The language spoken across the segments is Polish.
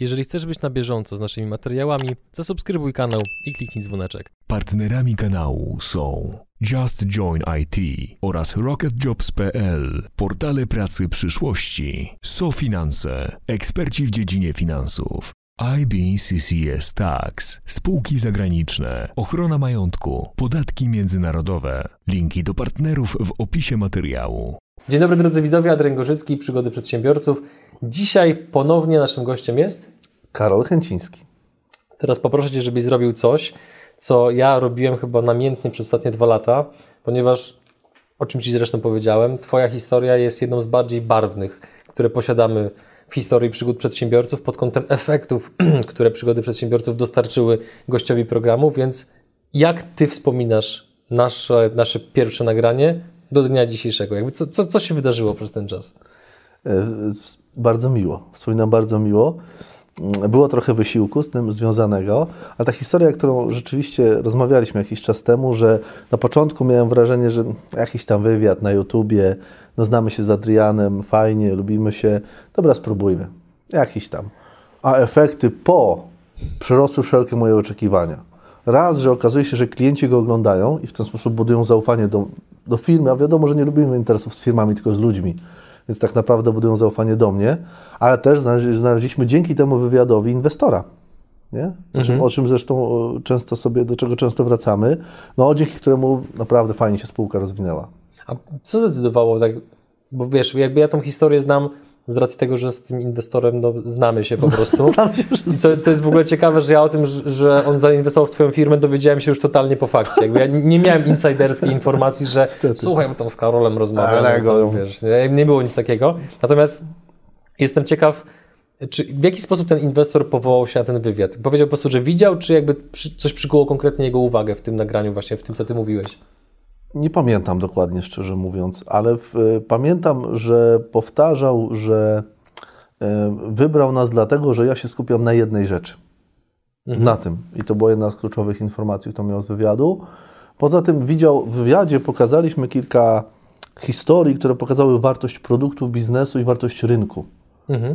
Jeżeli chcesz być na bieżąco z naszymi materiałami, zasubskrybuj kanał i kliknij dzwoneczek. Partnerami kanału są Just Join IT oraz RocketJobs.pl, portale pracy przyszłości, SoFinanse, eksperci w dziedzinie finansów, IBCCS Tax, spółki zagraniczne, ochrona majątku, podatki międzynarodowe. Linki do partnerów w opisie materiału. Dzień dobry drodzy widzowie, Adrian Gorzycki, Przygody Przedsiębiorców. Dzisiaj ponownie naszym gościem jest... Karol Chęciński. Teraz poproszę Cię, żebyś zrobił coś, co ja robiłem chyba namiętnie przez ostatnie dwa lata, ponieważ, o czym Ci zresztą powiedziałem, Twoja historia jest jedną z bardziej barwnych, które posiadamy w historii przygód przedsiębiorców pod kątem efektów, które przygody przedsiębiorców dostarczyły gościowi programu, więc jak Ty wspominasz nasze, nasze pierwsze nagranie do dnia dzisiejszego? Jakby co, co, co się wydarzyło przez ten czas? E, Bardzo miło. Wspominam bardzo miło. Było trochę wysiłku z tym związanego, ale ta historia, którą rzeczywiście rozmawialiśmy jakiś czas temu, że na początku miałem wrażenie, że jakiś tam wywiad na YouTubie, no znamy się z Adrianem, fajnie, lubimy się, dobra, spróbujmy. Jakiś tam. A efekty po przerosły wszelkie moje oczekiwania. Raz, że okazuje się, że klienci go oglądają i w ten sposób budują zaufanie do, do firmy, a wiadomo, że nie lubimy interesów z firmami, tylko z ludźmi, więc tak naprawdę budują zaufanie do mnie, ale też znaleźli- znaleźliśmy dzięki temu wywiadowi inwestora. Nie? O, czym, o czym zresztą o, często sobie, do czego często wracamy, no dzięki któremu naprawdę fajnie się spółka rozwinęła. A co zdecydowało tak, bo wiesz, jakby ja tą historię znam z racji tego, że z tym inwestorem no, znamy się po prostu. Znamy się I co, to jest w ogóle ciekawe, że ja o tym, że- on zainwestował w Twoją firmę, dowiedziałem się już totalnie po fakcie. Jakby ja nie miałem insiderskiej informacji, że Niestety. słuchaj, bo tam z Karolem rozmawiam. Ale go- wiesz, nie, było nic takiego. Natomiast jestem ciekaw, czy, w jaki sposób ten inwestor powołał się na ten wywiad? Powiedział po prostu, że widział, czy jakby coś przykuło konkretnie jego uwagę w tym nagraniu, właśnie w tym, co Ty mówiłeś? Nie pamiętam dokładnie, szczerze mówiąc, ale w, y, pamiętam, że powtarzał, że y, wybrał nas dlatego, że ja się skupiam na jednej rzeczy. Na tym. I to była jedna z kluczowych informacji, którą miał z wywiadu. Poza tym widział, w wywiadzie pokazaliśmy kilka historii, które pokazały wartość produktu, biznesu i wartość rynku.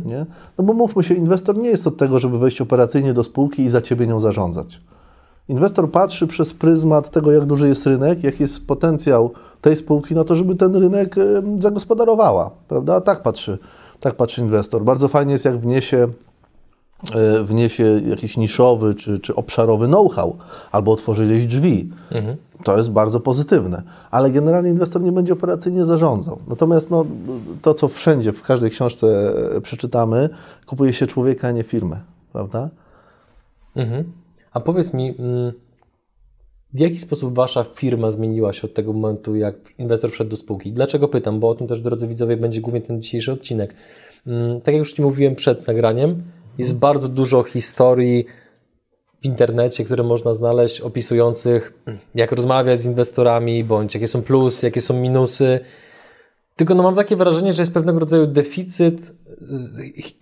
Nie? No bo mówmy się, inwestor nie jest od tego, żeby wejść operacyjnie do spółki i za ciebie nią zarządzać. Inwestor patrzy przez pryzmat tego, jak duży jest rynek, jaki jest potencjał tej spółki na to, żeby ten rynek zagospodarowała. Prawda? Tak patrzy, tak patrzy inwestor. Bardzo fajnie jest, jak wniesie, e, wniesie jakiś niszowy czy, czy obszarowy know-how albo otworzy ileś drzwi. To jest bardzo pozytywne. Ale generalnie inwestor nie będzie operacyjnie zarządzał. Natomiast no, to, co wszędzie, w każdej książce e, przeczytamy, kupuje się człowieka, a nie firmę. Prawda? Mhm. A powiedz mi, mm, w jaki sposób Wasza firma zmieniła się od tego momentu, jak inwestor wszedł do spółki? Dlaczego pytam? Bo o tym też, drodzy widzowie, będzie głównie ten dzisiejszy odcinek. Mm, Tak jak już Ci mówiłem przed nagraniem, jest bardzo dużo historii w internecie, które można znaleźć, opisujących, jak rozmawiać z inwestorami, bądź jakie są plusy, jakie są minusy. Tylko no mam takie wrażenie, że jest pewnego rodzaju deficyt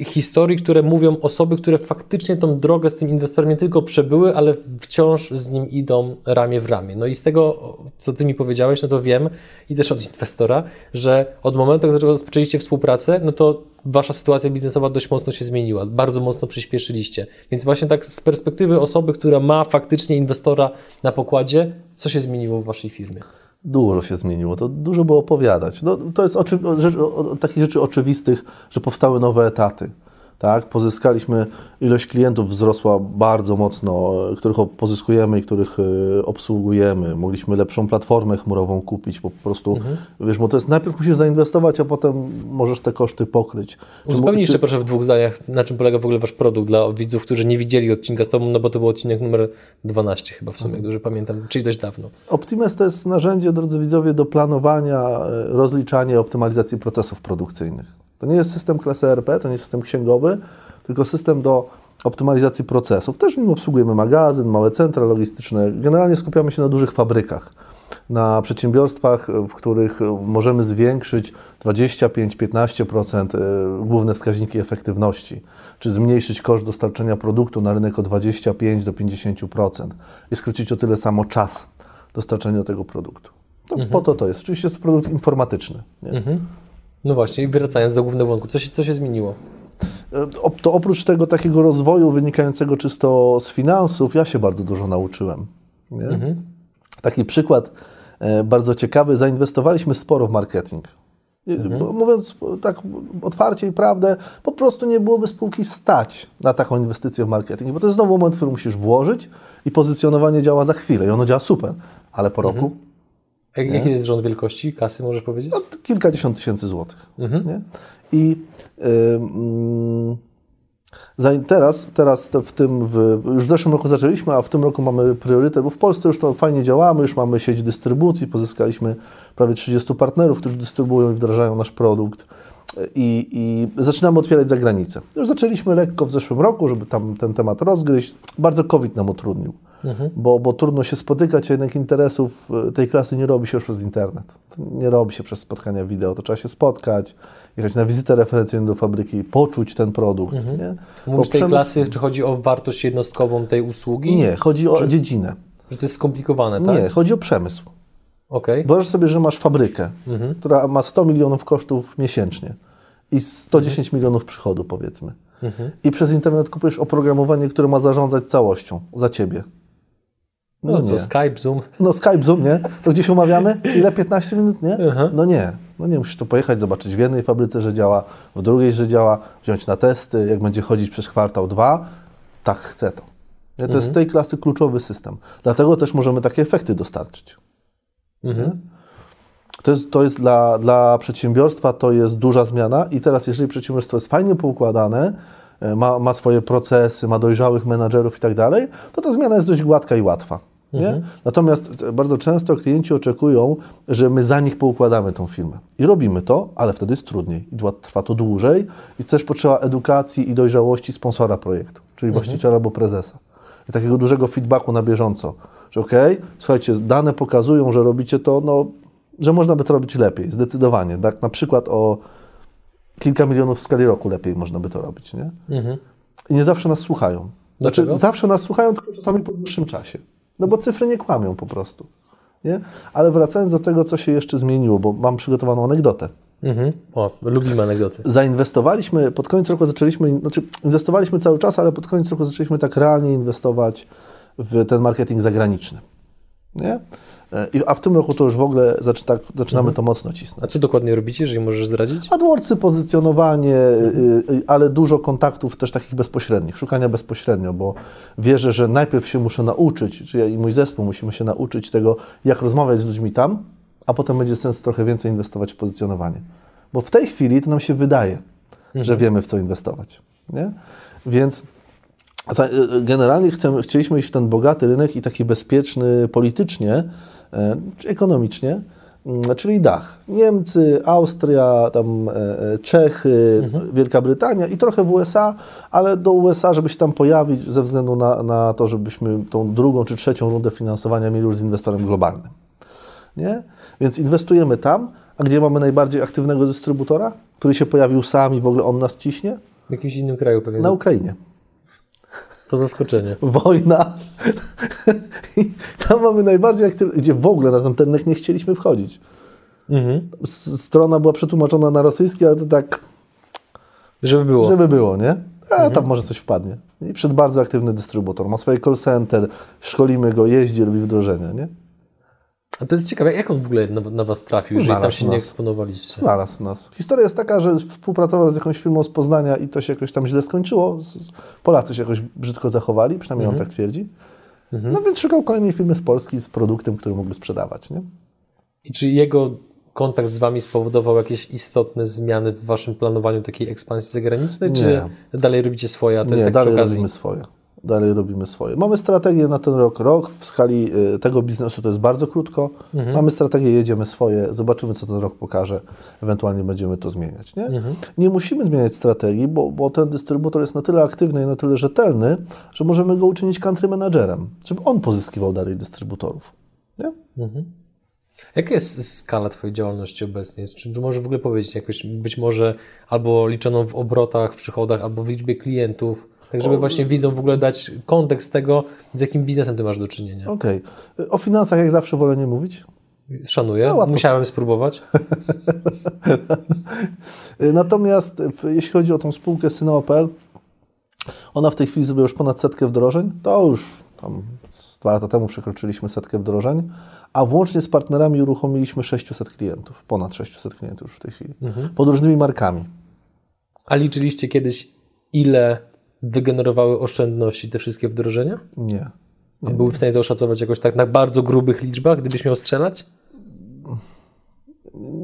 historii, które mówią osoby, które faktycznie tą drogę z tym inwestorem nie tylko przebyły, ale wciąż z nim idą ramię w ramię. No i z tego, co ty mi powiedziałeś, no to wiem i też od inwestora, że od momentu, jak rozpoczęliście współpracę, no to wasza sytuacja biznesowa dość mocno się zmieniła, bardzo mocno przyspieszyliście. Więc właśnie tak z perspektywy osoby, która ma faktycznie inwestora na pokładzie, co się zmieniło w waszej firmie? Dużo się zmieniło, to dużo było opowiadać. No, to jest oczy, rzecz- o, o, takich rzeczy oczywistych, że powstały nowe etaty. Tak? Pozyskaliśmy, ilość klientów wzrosła bardzo mocno, których pozyskujemy i których e, obsługujemy. Mogliśmy lepszą platformę chmurową kupić, po prostu, wiesz, bo to jest najpierw musisz zainwestować, a potem możesz te koszty pokryć. Uzupełnij jeszcze proszę w dwóch zdaniach, na czym polega w ogóle Wasz produkt dla widzów, którzy nie widzieli odcinka z Tobą, no bo to był odcinek numer 12 chyba w sumie, jak dobrze pamiętam, czyli dość dawno. Optimes to jest narzędzie, drodzy widzowie, do planowania, e, rozliczania i optymalizacji procesów produkcyjnych. To nie jest system klasy ERP, to nie jest system księgowy, tylko system do optymalizacji procesów. Też w nim obsługujemy magazyn, małe centra logistyczne. Generalnie skupiamy się na dużych fabrykach, na przedsiębiorstwach, e, w których e, możemy zwiększyć 25-15% e, główne wskaźniki efektywności, czy zmniejszyć koszt dostarczenia produktu na rynek o 25 do 50% i skrócić o tyle samo czas dostarczenia tego produktu. To Po to to jest. Oczywiście jest to produkt informatyczny. Nie? No właśnie, i wracając do głównego wątku, co się, co się zmieniło? e, to oprócz tego takiego rozwoju wynikającego czysto z finansów, ja się bardzo dużo nauczyłem. Mhm. Taki przykład e, bardzo ciekawy. Zainwestowaliśmy sporo w marketing. Mhm. Mówiąc tak otwarcie i prawdę, po prostu nie byłoby spółki stać na taką inwestycję w marketing, bo to jest znowu moment, w który musisz włożyć i pozycjonowanie działa za chwilę i ono działa super, ale po roku. Jak, jaki jest rząd wielkości kasy, możesz powiedzieć? No, kilkadziesiąt tysięcy złotych. Mhm. Nie? I yy, teraz, teraz w tym, w, już w zeszłym roku zaczęliśmy, a w tym roku mamy priorytet, bo w Polsce już to fajnie działamy, już mamy sieć dystrybucji, pozyskaliśmy prawie 30 partnerów, którzy dystrybuują i wdrażają nasz produkt. I, I, zaczynamy otwierać za granicę. Już zaczęliśmy lekko w zeszłym roku, żeby tam ten temat rozgryźć. Bardzo COVID nam utrudnił, mhm. bo, bo trudno się spotykać, a jednak interesów e, tej klasy nie robi się już przez internet. Nie robi się przez spotkania wideo. To trzeba się spotkać, jechać na wizytę referencyjną do fabryki, poczuć ten produkt. Mhm. Nie? Mówisz tej klasy, czy chodzi o wartość jednostkową tej usługi? Nie, chodzi o czy... dziedzinę. Że to jest skomplikowane, tak? Nie, chodzi o przemysł. Okay. Wyobraź sobie, że masz fabrykę, mhm. która ma 100 milionów kosztów miesięcznie i 110 mhm. milionów przychodu, powiedzmy. Mhm. I przez internet kupujesz oprogramowanie, które ma zarządzać całością za ciebie. No, no co, nie. Skype, Zoom? No Skype, Zoom, nie? To gdzieś umawiamy? Ile? 15 minut, nie? No nie. No nie, musisz tu pojechać, zobaczyć w jednej fabryce, że działa, w drugiej, że działa, wziąć na testy, jak będzie chodzić przez kwartał, dwa, tak chcę to. Nie? To jest mhm. tej klasy kluczowy system. Dlatego też możemy takie efekty dostarczyć. Mhm. To jest, to jest dla, dla przedsiębiorstwa to jest duża zmiana i teraz jeżeli przedsiębiorstwo jest fajnie poukładane, e, ma, ma swoje procesy, ma dojrzałych menadżerów i tak dalej, to ta zmiana jest dość gładka i łatwa. Mhm. Natomiast bardzo często klienci oczekują, że my za nich poukładamy tą firmę. I robimy to, ale wtedy jest trudniej i trwa to dłużej i też potrzeba edukacji i dojrzałości sponsora projektu, czyli mhm. właściciela albo prezesa. I takiego dużego feedbacku na bieżąco że okej, okay, słuchajcie, dane pokazują, że robicie to, no, że można by to robić lepiej, zdecydowanie. Tak, na przykład o kilka milionów w skali roku lepiej można by to robić, nie? Mhm. I nie zawsze nas słuchają. Znaczy, Dlaczego? zawsze nas słuchają, tylko czasami po dłuższym czasie. No bo cyfry nie kłamią po prostu. Nie? Ale wracając do tego, co się jeszcze zmieniło, bo mam przygotowaną anegdotę. Mhm. O, lubimy anegdoty. Zainwestowaliśmy, pod koniec roku zaczęliśmy, znaczy inwestowaliśmy cały czas, ale pod koniec roku zaczęliśmy tak realnie inwestować w ten marketing zagraniczny. Nie? A w tym roku to już w ogóle zaczy, tak, zaczynamy mhm. to mocno cisnąć. A co dokładnie robicie, jeżeli możesz zdradzić? AdWordsy, pozycjonowanie, mhm. ale dużo kontaktów też takich bezpośrednich, szukania bezpośrednio, bo wierzę, że najpierw się muszę nauczyć, czy ja i mój zespół musimy się nauczyć tego, jak rozmawiać z ludźmi tam, a potem będzie sens trochę więcej inwestować w pozycjonowanie. Bo w tej chwili to nam się wydaje, mhm. że wiemy w co inwestować. Nie? Więc generalnie chcemy, chcieliśmy iść w ten bogaty rynek i taki bezpieczny politycznie, e, ekonomicznie, mm, czyli dach. Niemcy, Austria, tam e, e, Czechy, mhm. Wielka Brytania i trochę w USA, ale do USA, żeby się tam pojawić ze względu na, na to, żebyśmy tą drugą czy trzecią rundę finansowania mieli już z inwestorem globalnym. Nie? Więc inwestujemy tam, a gdzie mamy najbardziej aktywnego dystrybutora, który się pojawił sam i w ogóle on nas ciśnie? W jakimś innym kraju pewnie. Na Ukrainie. To zaskoczenie. Wojna. I tam mamy najbardziej aktywne, gdzie w ogóle na ten terynek nie chcieliśmy wchodzić. Mhm. Strona była przetłumaczona na rosyjski, ale to tak... Żeby było. Żeby było, nie? A mhm. tam może coś wpadnie. I przed bardzo aktywny dystrybutor. Ma swoje call center, szkolimy go, jeździ, robi wdrożenia, nie? A to jest ciekawe, jak on w ogóle na, na Was trafił, jeżeli tam się nie eksponowaliście? Znalazł nas. Historia jest taka, że współpracował z jakąś firmą z Poznania i to się jakoś tam źle skończyło. Polacy się jakoś brzydko zachowali, przynajmniej mhm. on tak twierdzi. Mhm. No więc szukał kolejnej firmy z Polski z produktem, który mógłby sprzedawać. Nie? I czy jego kontakt z Wami spowodował jakieś istotne zmiany w Waszym planowaniu takiej ekspansji zagranicznej, czy nie. dalej robicie swoje, a to nie, jest tak dalej robimy swoje dalej robimy swoje. Mamy strategię na ten rok. Rok w skali y, tego biznesu to jest bardzo krótko. Mhm. Mamy strategię, jedziemy swoje, zobaczymy, co ten rok pokaże. Ewentualnie będziemy to zmieniać. Nie, mhm. nie musimy zmieniać strategii, bo, bo ten dystrybutor jest na tyle aktywny i na tyle rzetelny, że możemy go uczynić country managerem, żeby on pozyskiwał dalej dystrybutorów. Nie? Mhm. Jaka jest skala Twojej działalności obecnie? Czy, czy może w ogóle powiedzieć jakoś, być może albo liczoną w obrotach, przychodach, albo w liczbie klientów? Tak, żeby właśnie widzom w ogóle dać kontekst tego, z jakim biznesem ty masz do czynienia. Okej. Okay. O finansach jak zawsze wolę nie mówić. Szanuję, No, musiałem spróbować. Natomiast jeśli chodzi o tą spółkę Syneo.pl, ona w tej chwili zrobiła już ponad setkę wdrożeń. To już tam dwa lata temu przekroczyliśmy setkę wdrożeń, a włącznie z partnerami uruchomiliśmy 600 klientów, ponad 600 klientów już w tej chwili, pod różnymi markami. A liczyliście kiedyś, ile wygenerowały oszczędności te wszystkie wdrożenia? Nie. A były w stanie to oszacować jakoś tak na bardzo grubych liczbach, gdybyś miał strzelać?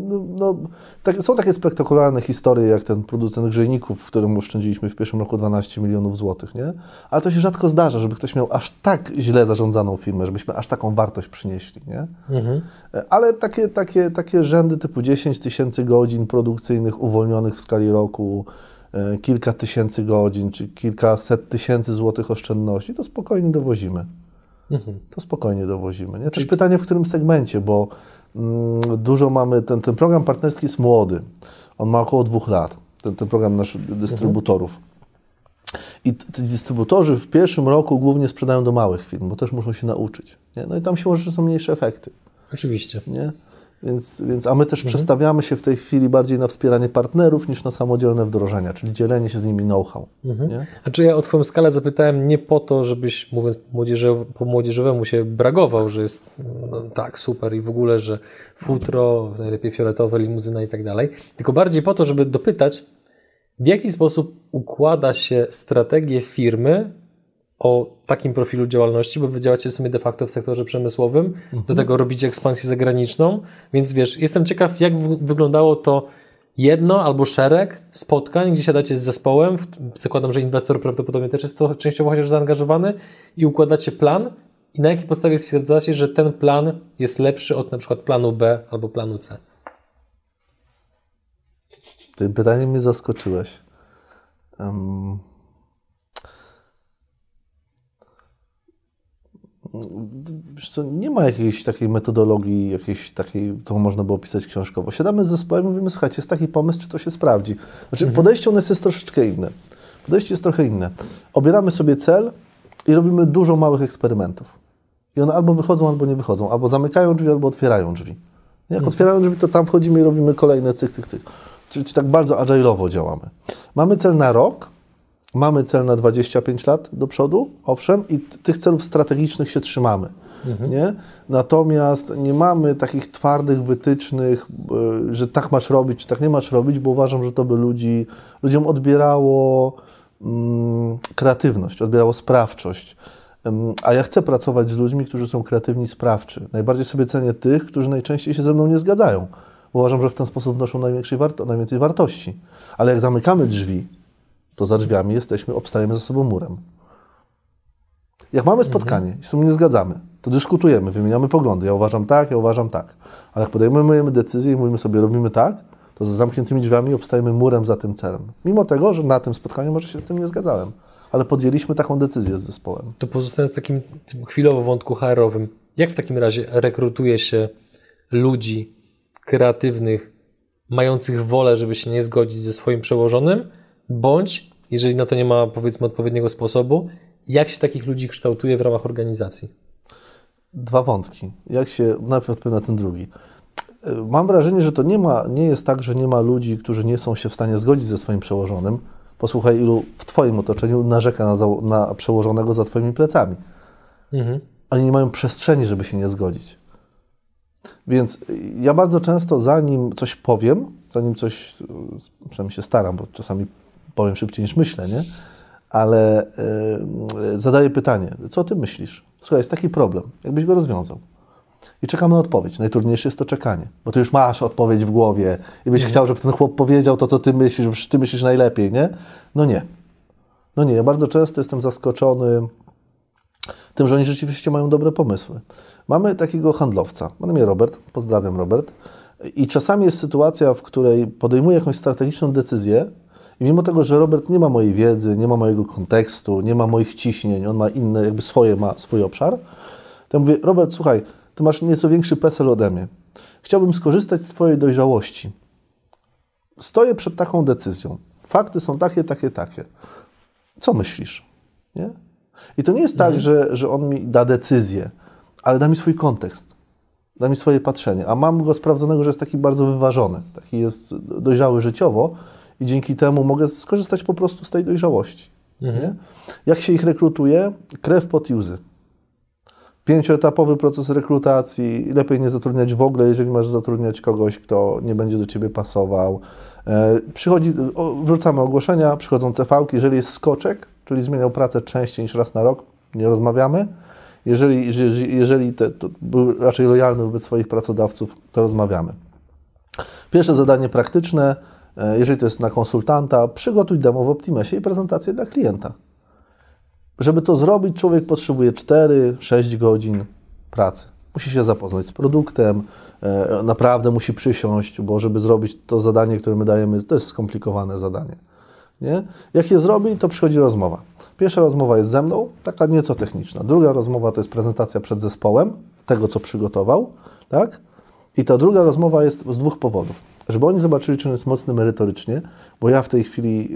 No, no, tak, są takie spektakularne historie, jak ten producent grzejników, w którym oszczędziliśmy w pierwszym roku 12 milionów złotych, nie? Ale to się rzadko zdarza, żeby ktoś miał aż tak źle zarządzaną firmę, żebyśmy aż taką wartość przynieśli, nie? Ale takie, takie, takie rzędy typu 10 tysięcy godzin produkcyjnych uwolnionych w skali roku, kilka tysięcy godzin, czy kilkaset tysięcy złotych oszczędności, to spokojnie dowozimy. To spokojnie dowozimy. Nie? Też pytanie, w którym segmencie, bo mm, dużo mamy, ten, ten program partnerski jest młody. On ma około dwóch lat, ten, ten program naszych dystrybutorów. I t- ci dystrybutorzy w pierwszym roku głównie sprzedają do małych firm, bo też muszą się nauczyć. Nie? No i tam siłą rzeczy są mniejsze efekty. Oczywiście. Nie? Więc, więc, a my też przestawiamy się w tej chwili bardziej na wspieranie partnerów niż na samodzielne wdrożenia, czyli dzielenie się z nimi know-how. Nie? A czy ja o Twoją skalę zapytałem nie po to, żebyś, mówiąc młodzieżow, po młodzieżowemu, się bragował, że jest no, tak super i w ogóle, że futro, najlepiej fioletowe, limuzyna i tak dalej, tylko bardziej po to, żeby dopytać, w jaki sposób układa się strategię firmy o takim profilu działalności, bo wy działacie w sumie de facto w sektorze przemysłowym, do tego robicie ekspansję zagraniczną, więc wiesz, jestem ciekaw, jak w- wyglądało to jedno albo szereg spotkań, gdzie siadacie z zespołem, zakładam, że inwestor prawdopodobnie też jest to częściowo chociaż zaangażowany i układacie plan i na jakiej podstawie stwierdzacie, że ten plan jest lepszy od na przykład planu B albo planu C. Tym pytaniem mnie zaskoczyłeś. Em, co, nie ma jakiejś takiej metodologii, jakiejś takiej, którą można było opisać książkowo. Siadamy z zespołem i mówimy, słuchajcie, jest taki pomysł, czy to się sprawdzi. Znaczy, podejście u nas jest troszeczkę inne. Podejście jest trochę inne. Obieramy sobie cel i robimy dużo małych eksperymentów. I one albo wychodzą, albo nie wychodzą. Albo zamykają drzwi, albo otwierają drzwi. Jak otwierają drzwi, to tam wchodzimy i robimy kolejne cyk, cyk, cyk. Czyli tak bardzo agile'owo działamy. Mamy cel na rok, mamy cel na 25 lat do przodu, owszem, i tych celów strategicznych się trzymamy. Nie? Natomiast nie mamy takich twardych wytycznych, y, że tak masz robić, czy tak nie masz robić, bo uważam, że to by ludzi, ludziom odbierało mm, kreatywność, odbierało sprawczość. A ja chcę pracować z ludźmi, którzy są kreatywni i sprawczy. Najbardziej sobie cenię tych, którzy najczęściej się ze mną nie zgadzają. Uważam, że w ten sposób wnoszą największej warto- najwięcej wartości. Ale jak zamykamy drzwi, to za drzwiami jesteśmy, obstajemy za sobą murem. Jak mamy spotkanie i się nie zgadzamy, to dyskutujemy, wymieniamy poglądy. Ja uważam tak, ja uważam tak. Ale jak podejmujemy decyzję i mówimy sobie, robimy tak, to za zamkniętymi drzwiami obstajemy murem za tym celem. Mimo tego, że na tym spotkaniu może się z tym nie zgadzałem. Ale podjęliśmy taką decyzję z zespołem. To pozostając w takim chwilowo wątku HR-owym, jak w takim razie rekrutuje się ludzi kreatywnych, mających wolę, żeby się nie zgodzić ze swoim przełożonym, bądź, jeżeli na to nie ma powiedzmy odpowiedniego sposobu, jak się takich ludzi kształtuje w ramach organizacji? Dwa wątki. Jak się, najpierw odpowiem na ten drugi. Mam wrażenie, że to nie, ma, nie jest tak, że nie ma ludzi, którzy nie są się w stanie zgodzić ze swoim przełożonym. Posłuchaj, ilu w Twoim otoczeniu narzeka na, zało- na przełożonego za Twoimi plecami. Mhm. Oni nie mają przestrzeni, żeby się nie zgodzić. Więc ja bardzo często, zanim coś powiem, zanim coś, y, przynajmniej się staram, bo czasami powiem szybciej niż myślę, nie? Ale y, zadaję pytanie, co ty myślisz? Słuchaj, jest taki problem, jakbyś go rozwiązał? I czekam na odpowiedź. Najtrudniejsze jest to czekanie, bo ty już masz odpowiedź w głowie i byś chciał, żeby ten chłop powiedział to, co ty myślisz, bo ty myślisz najlepiej, nie? No nie. No nie, ja bardzo często jestem zaskoczony tym, że oni rzeczywiście mają dobre pomysły. Mamy takiego handlowca, ma na imię Robert, pozdrawiam Robert, i czasami jest sytuacja, w której podejmuje jakąś strategiczną decyzję i mimo tego, że Robert nie ma mojej wiedzy, nie ma mojego kontekstu, nie ma moich ciśnień, on ma inne, jakby swoje, ma swój obszar, to ja mówię, Robert, słuchaj, ty masz nieco większy PESEL ode mnie. Chciałbym skorzystać z twojej dojrzałości. Stoję przed taką decyzją. Fakty są takie, takie, takie. Co myślisz? Nie? I to nie jest tak, że, że on mi da decyzję, ale da mi swój kontekst. da mi swoje patrzenie, a mam go sprawdzonego, że jest taki bardzo wyważony, taki jest dojrzały życiowo i dzięki temu mogę skorzystać po prostu z tej dojrzałości. Nie? Jak się ich rekrutuje? Krew, pot i łzy. Pięcioetapowy proces rekrutacji, lepiej nie zatrudniać w ogóle, jeżeli masz zatrudniać kogoś, kto nie będzie do Ciebie pasował. E, Przychodzi, o, wrzucamy ogłoszenia, przychodzą CV-ki, jeżeli jest skoczek, czyli zmieniał pracę częściej niż raz na rok, nie rozmawiamy. Jeżeli, jeżeli, jeżeli te, to był raczej lojalny wobec swoich pracodawców, to rozmawiamy. Pierwsze zadanie praktyczne, jeżeli to jest na konsultanta, przygotuj demo w Optimesie i prezentację dla klienta. Żeby to zrobić, człowiek potrzebuje 4-6 godzin pracy. Musi się zapoznać z produktem, e, naprawdę musi przysiąść, bo żeby zrobić to zadanie, które my dajemy, to jest skomplikowane zadanie. Nie? Jak je zrobi, to przychodzi rozmowa. Pierwsza rozmowa jest ze mną, taka nieco techniczna. Druga rozmowa to jest prezentacja przed zespołem, tego co przygotował, tak? I ta druga rozmowa jest z dwóch powodów. Żeby oni zobaczyli, czy on jest mocny merytorycznie, bo ja w tej chwili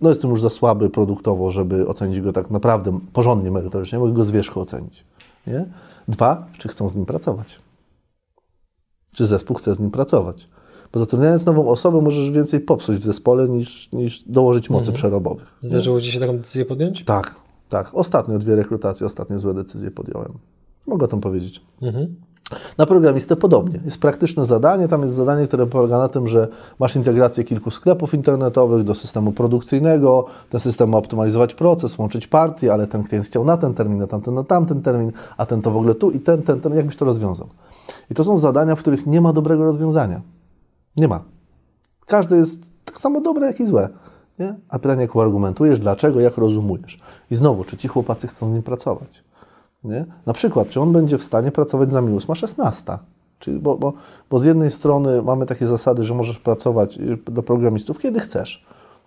no jestem już za słaby produktowo, żeby ocenić go tak naprawdę porządnie merytorycznie, mogę go z wierzchu ocenić. Nie? Dwa, czy chcą z nim pracować. Czy zespół chce z nim pracować. Bo zatrudniając nową osobę, możesz więcej popsuć w zespole niż, niż dołożyć mocy przerobowych. Zdarzyło Ci się taką decyzję podjąć? Tak, tak. Ostatnio dwie rekrutacje, ostatnie złe decyzje podjąłem. Mogę o tym powiedzieć. Na programistę podobnie. Jest praktyczne zadanie. Tam jest zadanie, które polega na tym, że masz integrację kilku sklepów internetowych do systemu produkcyjnego. Ten system ma optymalizować proces, łączyć partie, ale ten klient chciał na ten termin, a tamten na tamten termin, a ten to w ogóle tu i ten, ten, ten. Jakbyś to rozwiązał? I to są zadania, w których nie ma dobrego rozwiązania. Nie ma. Każde jest tak samo dobre, jak i złe. Nie? A pytanie, jak argumentujesz, dlaczego, jak rozumujesz. I znowu, czy ci chłopacy chcą z nim pracować? Nie? Na przykład, czy on będzie w stanie pracować za minus ma 16? Czyli, bo, bo, bo z jednej strony mamy takie zasady, że możesz pracować y, do programistów, kiedy chcesz.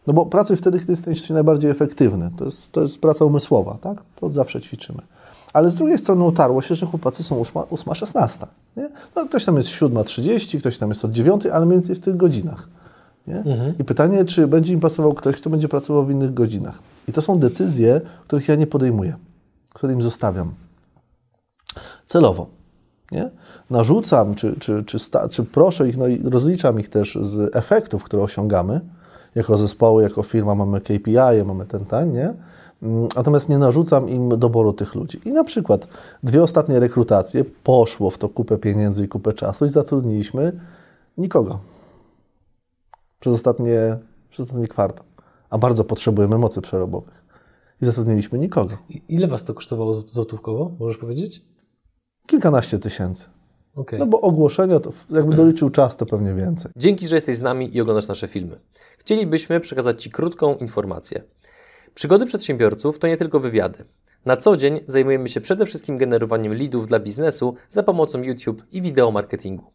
No bo pracuj wtedy, kiedy jesteś najbardziej efektywny. To jest, to jest praca umysłowa, tak? To zawsze ćwiczymy. Ale z drugiej strony utarło się, że chłopacy są 8-16. No, ktoś tam jest 7.30, ktoś tam jest od 9, ale mniej więcej w tych godzinach. Nie? I pytanie, czy będzie im pasował ktoś, kto będzie pracował w innych godzinach. I to są decyzje, których ja nie podejmuję, które im zostawiam. Celowo. Nie? Narzucam, czy, czy, czy, sta, czy proszę ich, no i rozliczam ich też z efektów, które osiągamy. Jako zespoły, jako firma mamy KPI, mamy ten, ten, nie? Natomiast nie narzucam im doboru tych ludzi. I na przykład dwie ostatnie rekrutacje, poszło w to kupę pieniędzy i kupę czasu i zatrudniliśmy nikogo. Przez, ostatnie, przez ostatni kwartał. A bardzo potrzebujemy mocy przerobowych. I zatrudniliśmy nikogo. Ile Was to kosztowało złotówkowo, możesz powiedzieć? Kilkanaście tysięcy. Okej. No bo ogłoszenia, to jakby doliczył czas, to pewnie więcej. Dzięki, że jesteś z nami i oglądasz nasze filmy. Chcielibyśmy przekazać Ci krótką informację. Przygody przedsiębiorców to nie tylko wywiady. Na co dzień zajmujemy się przede wszystkim generowaniem leadów dla biznesu za pomocą YouTube i wideo marketingu.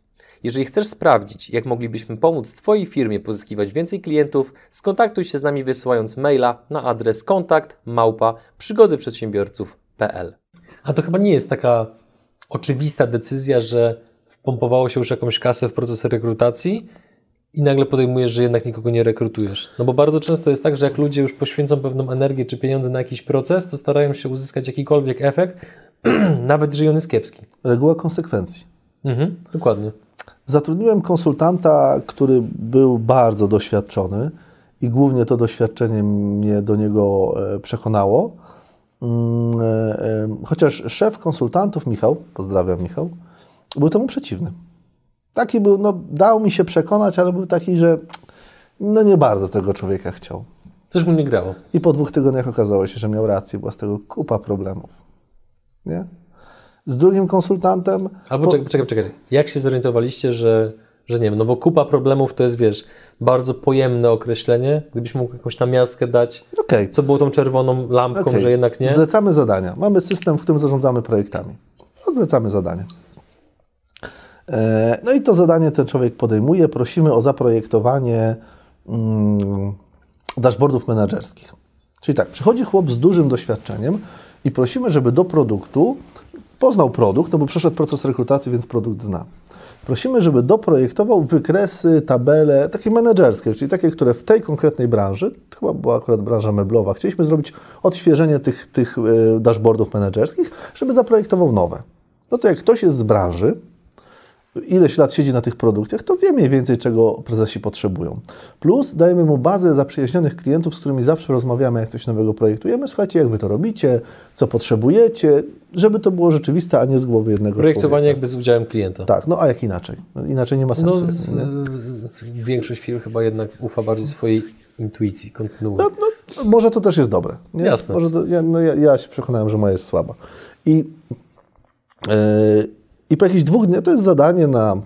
Jeżeli chcesz sprawdzić, jak moglibyśmy pomóc Twojej firmie pozyskiwać więcej klientów, skontaktuj się z nami wysyłając maila na adres kontakt małpa przygodyprzedsiębiorców.pl. A to chyba nie jest taka oczywista decyzja, że wpompowało się już jakąś kasę w proces rekrutacji i nagle podejmujesz, że jednak nikogo nie rekrutujesz. No bo bardzo często jest tak, że jak ludzie już poświęcą pewną energię czy pieniądze na jakiś proces, to starają się uzyskać jakikolwiek efekt, nawet jeżeli on jest kiepski. Reguła konsekwencji. Mhm, dokładnie. Zatrudniłem konsultanta, który był bardzo doświadczony i głównie to doświadczenie mnie do niego e, przekonało. Mm, e, e, Chociaż szef konsultantów, Michał, pozdrawiam Michał, był temu przeciwny. Taki był, no dał mi się przekonać, ale był taki, że no nie bardzo tego człowieka chciał. Coś mu nie grało. I po dwóch tygodniach okazało się, że miał rację, była z tego kupa problemów. Nie? Z drugim konsultantem... Albo po- czekaj, czekaj, czekaj. Jak się zorientowaliście, że, że nie wiem, no bo kupa problemów to jest, wiesz, bardzo pojemne określenie. Gdybyś mógł jakąś namiastkę dać, Okej, co było tą czerwoną lampką, Okej. że jednak nie? Zlecamy zadania. Mamy system, w którym zarządzamy projektami. No, zlecamy zadania. E, No i to zadanie ten człowiek podejmuje. Prosimy o zaprojektowanie mm, dashboardów menedżerskich. Czyli tak, przychodzi chłop z dużym doświadczeniem i prosimy, żeby do produktu poznał produkt, no bo przeszedł proces rekrutacji, więc produkt zna. Prosimy, żeby doprojektował wykresy, tabele, takie menedżerskie, czyli takie, które w tej konkretnej branży, chyba była akurat branża meblowa, chcieliśmy zrobić odświeżenie tych, tych e, dashboardów menedżerskich, żeby zaprojektował nowe. No to jak ktoś jest z branży, ileś lat siedzi na tych produkcjach, to wie mniej więcej, czego prezesi potrzebują. Plus dajemy mu bazę zaprzyjaźnionych klientów, z którymi zawsze rozmawiamy, jak coś nowego projektujemy. Słuchajcie, jak wy to robicie, co potrzebujecie, żeby to było rzeczywiste, a nie z głowy jednego Projektowanie człowieka. jakby z udziałem klienta. Tak, no a jak inaczej? No, inaczej nie ma sensu. No, z, z, większość firm chyba jednak ufa bardziej swojej intuicji, kontynuuje. No, no, może to też jest dobre. Nie? Jasne. Może to, ja, no, ja, ja się przekonałem, że moja jest słaba. I, yy, I po jakichś dwóch dniach to jest zadanie na no,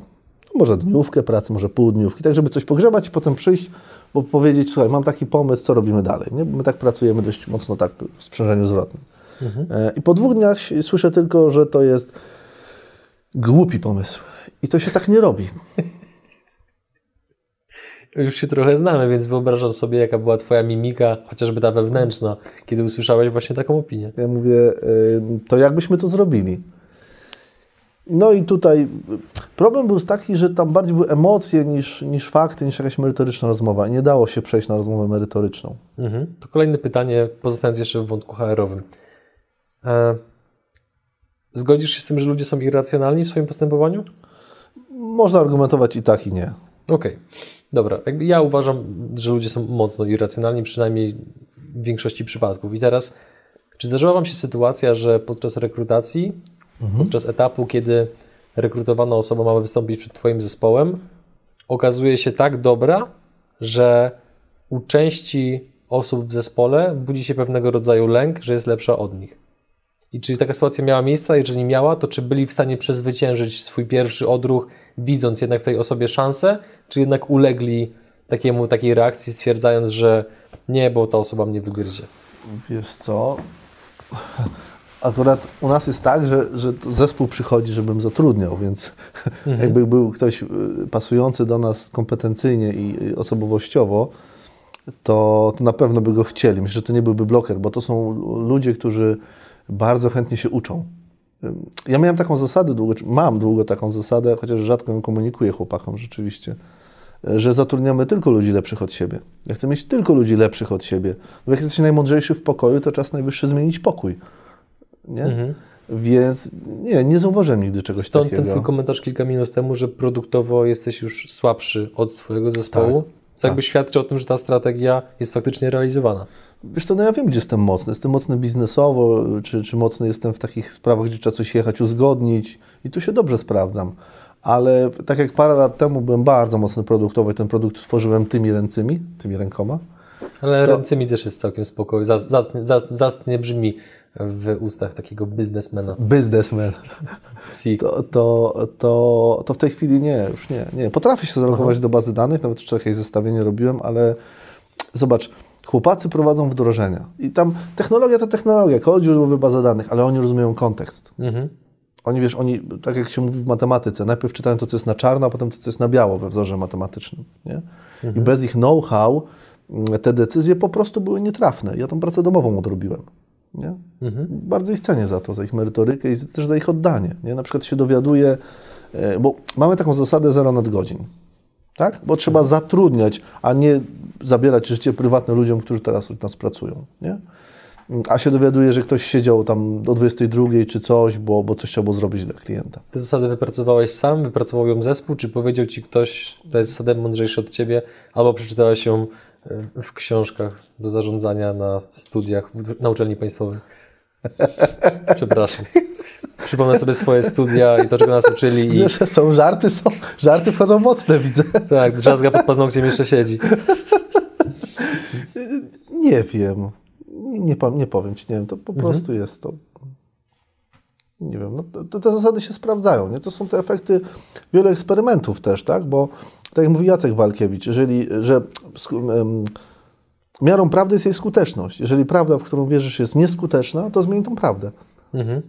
może dniówkę pracy, może pół dniówki, tak żeby coś pogrzebać i potem przyjść, bo powiedzieć, słuchaj, mam taki pomysł, co robimy dalej. Nie? My tak pracujemy dość mocno tak w sprzężeniu zwrotnym. E, I po dwóch dniach słyszę tylko, że to jest głupi pomysł. I to się tak nie robi. Już się trochę znamy, więc wyobrażam sobie, jaka była Twoja mimika, chociażby ta wewnętrzna, kiedy usłyszałeś właśnie taką opinię. Ja mówię, y, to jakbyśmy to zrobili? No i tutaj problem był taki, że tam bardziej były emocje niż, niż fakty, niż jakaś merytoryczna rozmowa. Nie dało się przejść na rozmowę merytoryczną. Mhm. To kolejne pytanie, pozostając jeszcze w wątku HR-owym. E, zgodzisz się z tym, że ludzie są irracjonalni w swoim postępowaniu? Można argumentować i tak, i nie. Okej, dobra. Jakby Ja uważam, że ludzie są mocno irracjonalni, przynajmniej w większości przypadków. I teraz, czy zdarzyła Wam się sytuacja, że podczas rekrutacji, podczas etapu, kiedy rekrutowana osoba ma wystąpić przed Twoim zespołem, okazuje się tak dobra, że u części osób w zespole budzi się pewnego rodzaju lęk, że jest lepsza od nich. I czy taka sytuacja miała miejsce? Jeżeli miała, to czy byli w stanie przezwyciężyć swój pierwszy odruch, widząc jednak w tej osobie szansę, czy jednak ulegli takiemu, takiej reakcji, stwierdzając, że nie, bo ta osoba mnie wygryzie? Wiesz co? Akurat u nas jest tak, że, że zespół przychodzi, żebym zatrudniał, więc jakby był ktoś y, pasujący do nas kompetencyjnie i i osobowościowo, to, to na pewno by go chcieli. Myślę, że to nie byłby bloker, bo to są ludzie, którzy bardzo chętnie się uczą. Ja miałem taką zasadę, długo, mam długo taką zasadę, chociaż rzadko ją komunikuję chłopakom rzeczywiście, y, że zatrudniamy tylko ludzi lepszych od siebie. Ja chcę mieć tylko ludzi lepszych od siebie. Bo jak jesteś najmądrzejszy w pokoju, to czas najwyższy zmienić pokój. Nie? Więc nie, nie zauważyłem nigdy czegoś Stąd takiego. ten twój komentarz kilka minut temu, że produktowo jesteś już słabszy od swojego zespołu, co jakby świadczy o tym, że ta strategia jest faktycznie realizowana. Wiesz co, no ja wiem, gdzie jestem mocny. Jestem mocny biznesowo, czy, czy mocny jestem w takich sprawach, gdzie trzeba coś jechać, uzgodnić i tu się dobrze sprawdzam. Ale tak jak parę lat temu byłem bardzo mocny produktowo i ten produkt tworzyłem tymi ręcymi, tymi rękoma, Ale To- ręce mi też jest całkiem spokojnie. Zacnie, zac- zacnie brzmi w ustach takiego biznesmena. biznesmen, to, to, to, to w tej chwili nie, już nie. nie. Potrafię się zalogować do bazy danych, nawet wczoraj jakieś zestawienie robiłem, ale zobacz, chłopacy prowadzą wdrożenia i tam technologia to technologia, kod źródłowy, baza danych, ale oni rozumieją kontekst. Mhm. Oni, wiesz, oni, tak jak się mówi w matematyce, najpierw czytają to, co jest na czarno, a potem to, co jest na biało we wzorze matematycznym. Nie? I bez ich know-how mm, te decyzje po prostu były nietrafne. Ja tą pracę domową odrobiłem. Nie? Bardzo ich cenię za to, za ich merytorykę i też za ich oddanie. Nie? Na przykład się dowiaduję, e, bo mamy taką zasadę zero nadgodzin. Tak? Bo trzeba zatrudniać, a nie zabierać życie prywatne ludziom, którzy teraz u nas pracują. Nie? A się dowiaduje, że ktoś siedział tam do 22 czy coś, bo, bo coś było zrobić dla klienta. Te zasady wypracowałeś sam, wypracował ją zespół, czy powiedział ci ktoś, to jest zasada mądrzejsza od ciebie, albo przeczytałeś ją w książkach do zarządzania na studiach na uczelni państwowej? Przepraszam. Przypomnę sobie swoje studia i to, czego nas uczyli i Wiesz, są żarty, są, żarty wchodzą mocne, widzę. tak, drzazga pod paznokciem jeszcze siedzi. Nie wiem. Nie, nie, po- nie powiem Ci, nie wiem, to po prostu jest to. Nie wiem, no, to, to te zasady się sprawdzają, nie? To są te efekty wielu eksperymentów też, tak? Bo tak jak mówi Jacek Walkiewicz, jeżeli, że em, miarą prawdy jest jej skuteczność. Jeżeli prawda, w którą wierzysz jest nieskuteczna, to zmień tą prawdę. Mhm.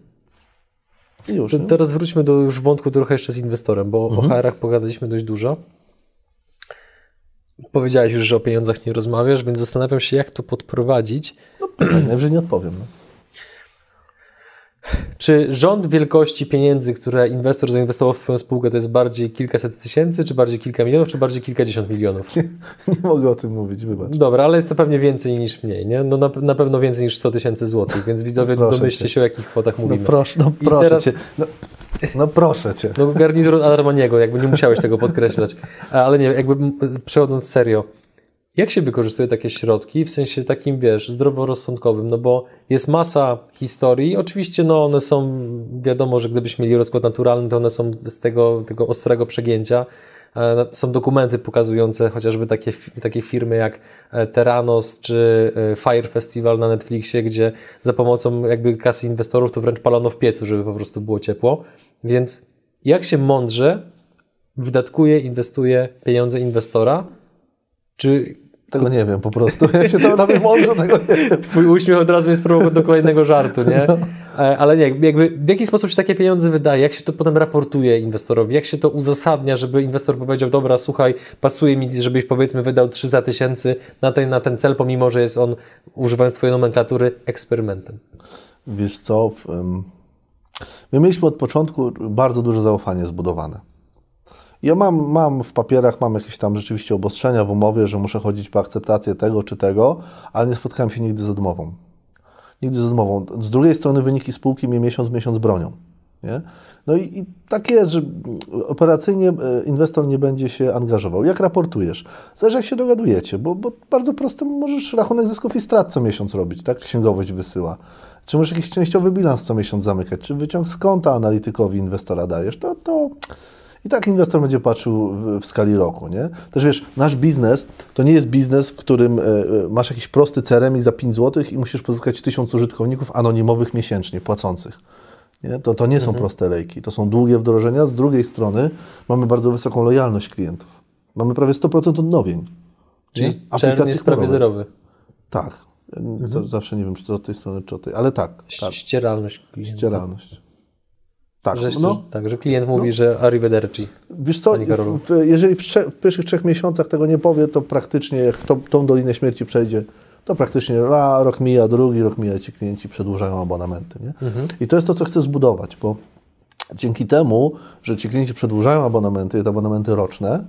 I już, nie? teraz wróćmy do już wątku trochę jeszcze z inwestorem, bo o HR-ach pogadaliśmy dość dużo. Powiedziałeś już, że o pieniądzach nie rozmawiasz, więc zastanawiam się, jak to podprowadzić. No, pytań, najwyżej nie odpowiem. No. Czy rząd wielkości pieniędzy, które inwestor zainwestował w Twoją spółkę, to jest bardziej kilkaset tysięcy, czy bardziej kilka milionów, czy bardziej kilkadziesiąt milionów? Nie mogę o tym mówić, wybacz. Dobra, ale jest to pewnie więcej niż mniej, nie? No na, na pewno więcej niż 100 tysięcy złotych, więc widzowie Proszę domyślcie cię. się, o jakich kwotach No mówimy. proszę, no proszę teraz- Cię. No, No proszę Cię. No garnitur Armaniego, jakby nie musiałeś tego podkreślać. Ale nie, jakby przechodząc serio, jak się wykorzystuje takie środki w sensie takim, wiesz, zdroworozsądkowym? No bo jest masa historii. Oczywiście no one są, wiadomo, że gdybyśmy mieli rozkład naturalny, to one są z tego, tego ostrego przegięcia. E, są dokumenty pokazujące chociażby takie, takie firmy jak e, Terranos czy e, Fire Festival na Netflixie, gdzie za pomocą jakby kasy inwestorów to wręcz palono w piecu, żeby po prostu było ciepło. Więc jak się mądrze wydatkuje, inwestuje pieniądze inwestora, czy tego nie wiem po prostu. Jak się to robi mądrze, tego nie wiem. Twój uśmiech od razu jest próbą do kolejnego żartu, nie? No. E, ale nie, jakby w jaki sposób się takie pieniądze wydaje? Jak się to potem raportuje inwestorowi? Jak się to uzasadnia, żeby inwestor powiedział, dobra, słuchaj, pasuje mi, żebyś powiedzmy wydał 300 tysięcy na ten, na ten cel, pomimo, że jest on, używając Twojej nomenklatury, eksperymentem? Wiesz co, my mieliśmy od początku bardzo duże zaufanie zbudowane. Ja mam, mam w papierach, mam jakieś tam rzeczywiście obostrzenia w umowie, że muszę chodzić po akceptację tego czy tego, ale nie spotkałem się nigdy z odmową. Nigdy z odmową. Z drugiej strony wyniki spółki mnie miesiąc miesiąc bronią. Nie? No i, i, tak jest, że operacyjnie e, inwestor nie będzie się angażował. Jak raportujesz? Zależy jak się dogadujecie, bo, bo bardzo prosto możesz rachunek zysków i strat co miesiąc robić, tak? Księgowość wysyła. Czy możesz jakiś częściowy bilans co miesiąc zamykać, czy wyciąg z konta analitykowi inwestora dajesz, to, to i tak inwestor będzie patrzył w, skali roku, nie? Też wiesz, nasz biznes to nie jest biznes, w którym y, masz jakiś prosty CRM i za 5 zł i musisz pozyskać 1000 użytkowników anonimowych miesięcznie, płacących. Nie? To, to nie są mhm. proste lejki, to są długie wdrożenia. Z drugiej strony mamy bardzo wysoką lojalność klientów. Mamy prawie 100% odnowień. Czyli aplikacji jest prawie zerowy. Tak. mhm. Zawsze nie wiem, czy to od tej strony, czy od tej, ale tak. tak. Ścieralność klienta. Ścieralność. Tak, że, no, tak, że klient mówi, no, że arrivederci. Wiesz co, w, jeżeli w, w, pierwszych trzech miesiącach tego nie powie, to praktycznie jak to, tą Dolinę Śmierci przejdzie, to praktycznie a, rok mija, drugi rok mija, ci klienci przedłużają abonamenty. Nie? Mhm. I to jest to, co chcę zbudować, bo dzięki temu, że ci klienci przedłużają abonamenty, te abonamenty roczne,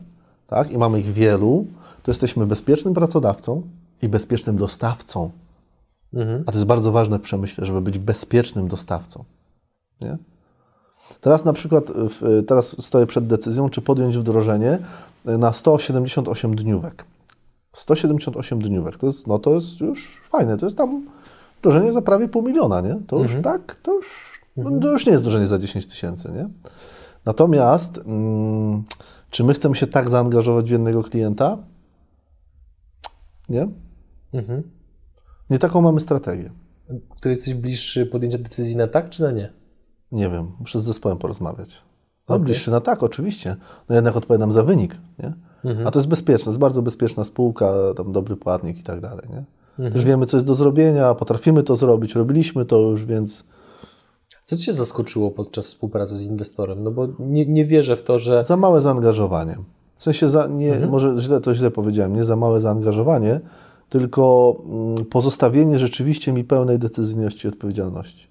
tak, i mamy ich wielu, to jesteśmy bezpiecznym pracodawcą i bezpiecznym dostawcą. Mhm. A to jest bardzo ważne w przemyśle, żeby być bezpiecznym dostawcą. Nie? Teraz na przykład, teraz stoję przed decyzją, czy podjąć wdrożenie na 178 dniówek. 178 dniówek, to jest, no to jest już fajne, to jest tam wdrożenie za prawie pół miliona, nie? To już mhm. tak, to już, mhm. to już nie jest wdrożenie za 10 tysięcy, nie? Natomiast, mm, czy my chcemy się tak zaangażować w jednego klienta? Nie? Mhm. Nie taką mamy strategię. To jesteś bliższy podjęcia decyzji na tak, czy na nie? Nie wiem, muszę z zespołem porozmawiać. No, okay. bliższy na tak, oczywiście. No jednak odpowiadam za wynik, nie? Mhm. A to jest bezpieczne, to jest bardzo bezpieczna spółka, tam dobry płatnik i tak dalej, nie? Mhm. Już wiemy, co jest do zrobienia, potrafimy to zrobić, robiliśmy to już, więc... Co Cię zaskoczyło podczas współpracy z inwestorem? No bo nie, nie wierzę w to, że... Za małe zaangażowanie. W sensie, za, nie, mhm. może źle to źle powiedziałem, nie za małe zaangażowanie, tylko mm, pozostawienie rzeczywiście mi pełnej decyzyjności i odpowiedzialności.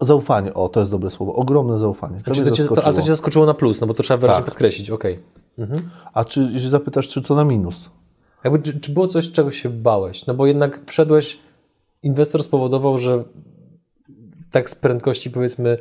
Zaufanie, o to jest dobre słowo, ogromne zaufanie. To to cię, to, ale to Cię zaskoczyło na plus, no bo to trzeba wyraźnie tak. podkreślić, okej. Okay. Mhm. A czy jeśli zapytasz, czy co na minus? Jakby, czy, czy, było coś, czego się bałeś? No bo jednak wszedłeś, inwestor spowodował, że tak z prędkości powiedzmy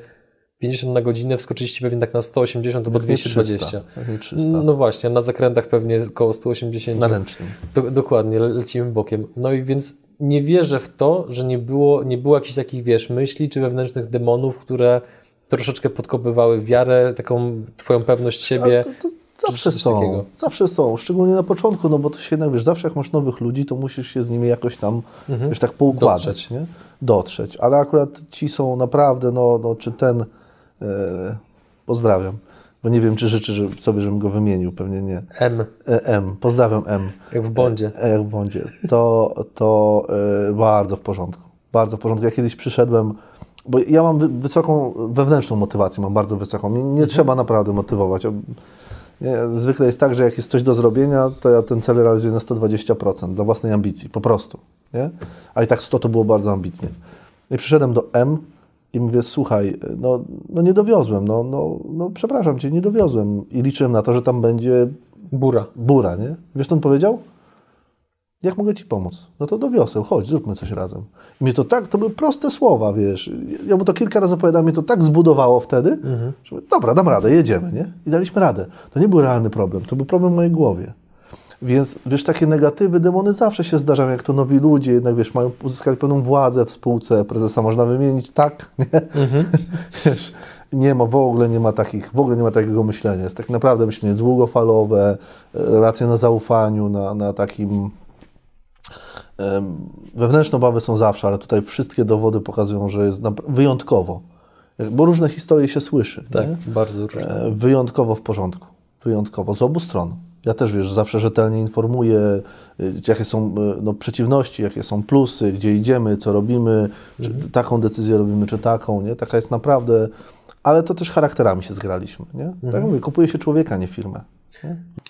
50 na godzinę wskoczyliście pewnie tak na 180 albo 220. 300, 300. No właśnie, na zakrętach pewnie około 180. Na ręcznym. Do, dokładnie, lecimy bokiem. No i więc nie wierzę w to, że nie było, nie było jakichś takich, wiesz, myśli czy wewnętrznych demonów, które troszeczkę podkopywały wiarę, taką twoją pewność siebie. To, to zawsze są, takiego. zawsze są, szczególnie na początku, no bo to się jednak, wiesz, zawsze jak masz nowych ludzi, to musisz się z nimi jakoś tam, mhm. wiesz, tak poukładać, Dotrzeć. nie? Dotrzeć, ale akurat ci są naprawdę, no, no czy ten, e, pozdrawiam, bo nie wiem, czy życzy sobie, żebym go wymienił, pewnie nie. M. E, M, pozdrawiam M. Jak w Bondzie. E, jak w Bondzie. To, to e, bardzo w porządku. Bardzo w porządku. Ja kiedyś przyszedłem, bo ja mam wysoką wewnętrzną motywację, mam bardzo wysoką. Nie, nie mhm. trzeba naprawdę motywować. Zwykle jest tak, że jak jest coś do zrobienia, to ja ten cel realizuję na 120% dla własnej ambicji, po prostu. Nie? A i tak 100 to było bardzo ambitnie. I przyszedłem do M, i mówię, słuchaj, no, no nie dowiozłem, no, no, no przepraszam cię, nie dowiozłem. I liczyłem na to, że tam będzie bura. Bura, nie? Wiesz, co on powiedział? Jak mogę Ci pomóc? No to do wioseł, chodź, zróbmy coś razem. I mnie to tak, to były proste słowa, wiesz. Ja mu to kilka razy opowiadałem, mnie to tak zbudowało wtedy, Mhm. że mówię, dobra, dam radę, jedziemy, nie? I daliśmy radę. To nie był realny problem, to był problem w mojej głowie. Więc wiesz, takie negatywy, demony zawsze się zdarzają, jak to nowi ludzie, jednak wiesz, mają uzyskali pewną władzę w spółce, prezesa można wymienić, tak, nie? Wiesz, nie ma, w ogóle nie ma takich, w ogóle nie ma takiego myślenia. Jest tak naprawdę myślenie długofalowe, e, relacje na zaufaniu, na, na takim wewnętrzne obawy są zawsze, ale tutaj wszystkie dowody pokazują, że jest wyjątkowo. Bo różne historie się słyszy. Tak, nie? bardzo różne. E, Wyjątkowo w porządku. Wyjątkowo z obu stron. Ja też wiesz, zawsze rzetelnie informuję, y, jakie są y, no, przeciwności, jakie są plusy, gdzie idziemy, co robimy, czy taką decyzję robimy, czy taką, nie? Taka jest naprawdę, ale to też charakterami się zgraliśmy, nie? Tak jak mówię, kupuje się człowieka, nie firmę.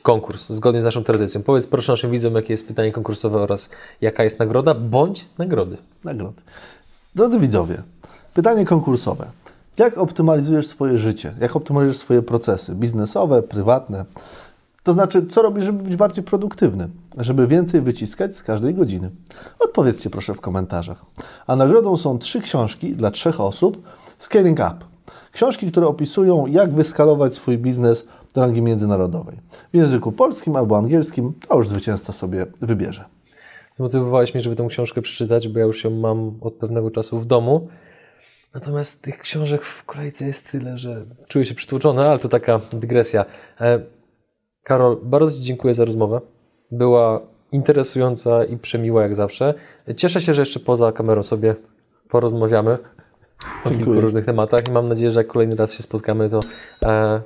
Konkurs, zgodnie z naszą tradycją. Powiedz proszę naszym widzom, jakie jest pytanie konkursowe oraz jaka jest nagroda bądź nagrody. Nagrody. Drodzy widzowie, pytanie konkursowe. Jak optymalizujesz swoje życie? Jak optymalizujesz swoje procesy biznesowe, prywatne? To znaczy, co robisz, żeby być bardziej produktywny, żeby więcej wyciskać z każdej godziny? Odpowiedzcie proszę w komentarzach. A nagrodą są trzy książki dla trzech osób Scaling Up. Książki, które opisują, jak wyskalować swój biznes do rangi międzynarodowej. W języku polskim albo angielskim, to już zwycięzca sobie wybierze. Zmotywowałeś mnie, żeby tę książkę przeczytać, bo ja już ją mam od pewnego czasu w domu. Natomiast tych książek w kolejce jest tyle, że czuję się przytłoczony, ale to taka dygresja. Karol, bardzo Ci dziękuję za rozmowę. Była interesująca i przemiła jak zawsze. Cieszę się, że jeszcze poza kamerą sobie porozmawiamy o kilku różnych tematach i mam nadzieję, że jak kolejny raz się spotkamy, to e,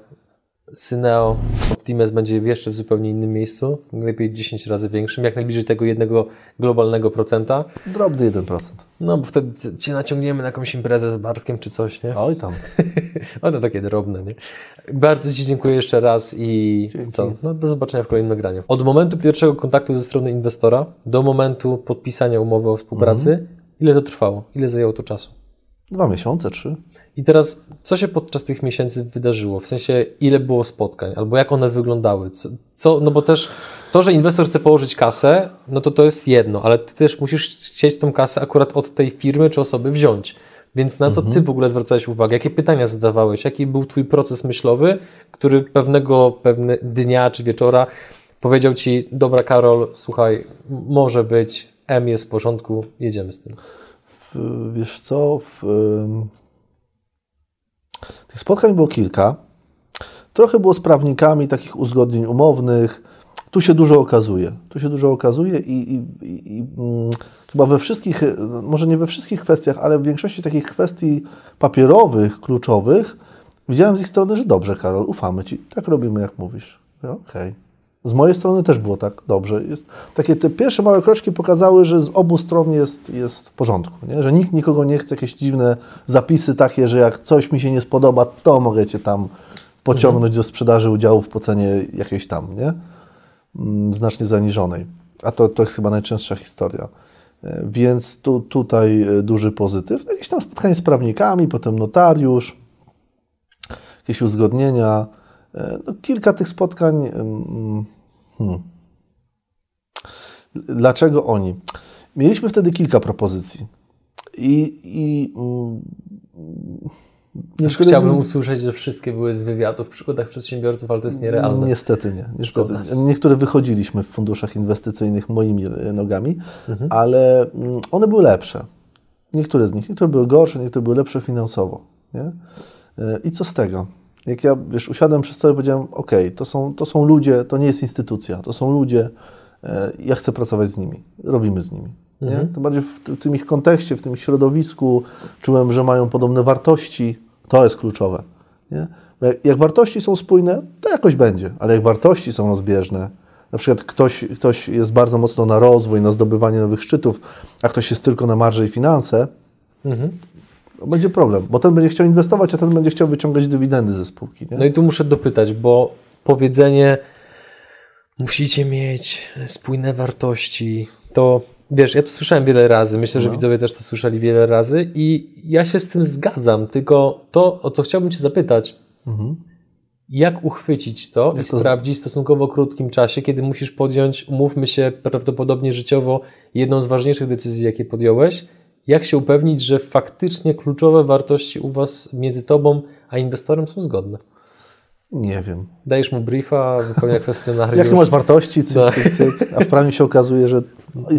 Syneo Optimus będzie jeszcze w zupełnie innym miejscu, najlepiej 10 razy większym, jak najbliżej tego jednego globalnego procenta. Drobny 1%. No, bo wtedy Cię naciągniemy na jakąś imprezę z Bartkiem czy coś, nie? Oj tam. O, to takie drobne, nie? Bardzo Ci dziękuję jeszcze raz i Dzięki. co? No, do zobaczenia w kolejnym nagraniu. Od momentu pierwszego kontaktu ze strony inwestora do momentu podpisania umowy o współpracy, ile to trwało? Ile zajęło to czasu? Dwa miesiące, trzy. I teraz, co się podczas tych miesięcy wydarzyło? W sensie, ile było spotkań, albo jak one wyglądały? Co, co, no bo też to, że inwestor chce położyć kasę, no to to jest jedno, ale ty też musisz chcieć tą kasę akurat od tej firmy czy osoby wziąć. Więc na co ty w ogóle zwracałeś uwagę? Jakie pytania zadawałeś? Jaki był twój proces myślowy, który pewnego pewne dnia czy wieczora powiedział ci, dobra Karol, słuchaj, może być, M jest w porządku, jedziemy z tym. W, wiesz co, w, tych spotkań było kilka. Trochę było z prawnikami takich uzgodnień umownych. Tu się dużo okazuje. Tu się dużo okazuje i, i, i, mm, chyba we wszystkich, może nie we wszystkich kwestiach, ale w większości takich kwestii papierowych, kluczowych, widziałem z ich strony, że dobrze, Karol, ufamy Ci. Tak robimy, jak mówisz. Ja, Okej. Z mojej strony też było tak dobrze. Jest, takie te pierwsze małe kroczki pokazały, że z obu stron jest, jest w porządku. Nie? Że nikt nikogo nie chce, jakieś dziwne zapisy takie, że jak coś mi się nie spodoba, to mogę Cię tam pociągnąć do sprzedaży udziałów po cenie jakiejś tam, nie? Mm, znacznie zaniżonej. A to, to jest chyba najczęstsza historia. E, Więc tu, tutaj e, duży pozytyw. Jakieś tam spotkanie z prawnikami, potem notariusz, jakieś uzgodnienia. E, No, kilka tych spotkań. mm, Hmm. Dlaczego oni? Mieliśmy wtedy kilka propozycji. I, i mm, Chciałbym usłyszeć, że wszystkie były z wywiadów w przygodach przedsiębiorców, ale to jest nierealne. Niestety nie. Niestety. Niektóre wychodziliśmy w funduszach inwestycyjnych moimi e, nogami, Mhm. ale mm, one były lepsze. Niektóre z nich. Niektóre były gorsze, niektóre były lepsze finansowo. Nie? E, I co z tego? Jak ja wiesz, usiadłem przy stole i powiedziałem, ok, to są, to są ludzie, to nie jest instytucja, to są ludzie, e, ja chcę pracować z nimi, robimy z nimi. Nie? Mhm. Tym bardziej w, w tym ich kontekście, w tym ich środowisku czułem, że mają podobne wartości, to jest kluczowe. Nie? Jak, jak wartości są spójne, to jakoś będzie, ale jak wartości są rozbieżne, na przykład ktoś, ktoś jest bardzo mocno na rozwój, na zdobywanie nowych szczytów, a ktoś jest tylko na marże i finanse, Mhm. Będzie problem, bo ten będzie chciał inwestować, a ten będzie chciał wyciągać dywidendy ze spółki. Nie? No i tu muszę dopytać, bo powiedzenie musicie mieć spójne wartości, to wiesz, ja to słyszałem wiele razy, myślę, że No. widzowie też to słyszeli wiele razy i ja się z tym zgadzam, tylko to, o co chciałbym Cię zapytać, Mhm. Jak uchwycić to i to sprawdzić w stosunkowo krótkim czasie, kiedy musisz podjąć, umówmy się, prawdopodobnie życiowo jedną z ważniejszych decyzji, jakie podjąłeś? Jak się upewnić, że faktycznie kluczowe wartości u Was między Tobą a inwestorem są zgodne? Nie wiem. Dajesz mu briefa, wypełnia kwestionariusz. Jakie masz wartości, cyk, Tak. cyk, cyk, a w prawie się okazuje, że,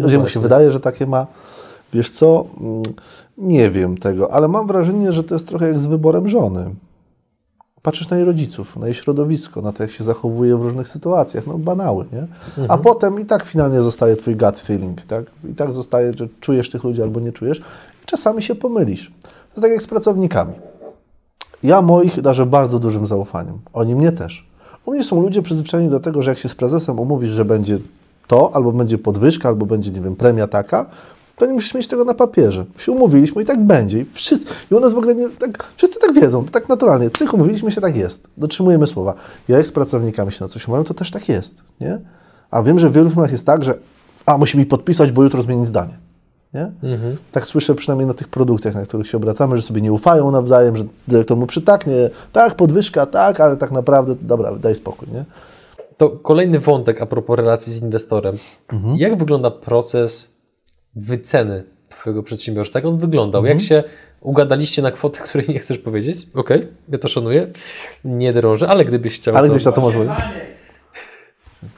że mu się wydaje, że takie ma. Wiesz co, Mm, nie wiem tego, ale mam wrażenie, że to jest trochę jak z wyborem żony. Patrzysz na jej rodziców, na jej środowisko, na to, jak się zachowuje w różnych sytuacjach, no banały, nie? A potem i tak finalnie zostaje twój gut feeling, tak? I tak zostaje, że czujesz tych ludzi albo nie czujesz i czasami się pomylisz. To jest tak jak z pracownikami. Ja moich darzę bardzo dużym zaufaniem. Oni mnie też. U mnie są ludzie przyzwyczajeni do tego, że jak się z prezesem umówisz, że będzie to, albo będzie podwyżka, albo będzie, nie wiem, premia taka, to nie musisz mieć tego na papierze. Się umówiliśmy i tak będzie. I, wszyscy, i u nas w ogóle nie, tak, wszyscy tak wiedzą, to tak naturalnie. Cyk, umówiliśmy się, tak jest. Dotrzymujemy słowa. Ja jak z pracownikami się na coś umawiam, to też tak jest. Nie? A wiem, że w wielu firmach jest tak, że a, musi mi podpisać, bo jutro zmieni zdanie. Nie? Tak słyszę przynajmniej na tych produkcjach, na których się obracamy, że sobie nie ufają nawzajem, że dyrektor mu przytaknie, tak, podwyżka, tak, ale tak naprawdę, dobra, daj spokój, nie? To kolejny wątek a propos relacji z inwestorem. Mhm. Jak wygląda proces wyceny Twojego przedsiębiorstwa? Jak on wyglądał? Mhm. Jak się ugadaliście na kwotę, której nie chcesz powiedzieć? Okej, ja to szanuję. Nie drążę, ale gdybyś chciał. Ale to... gdzieś na to może powiedzieć.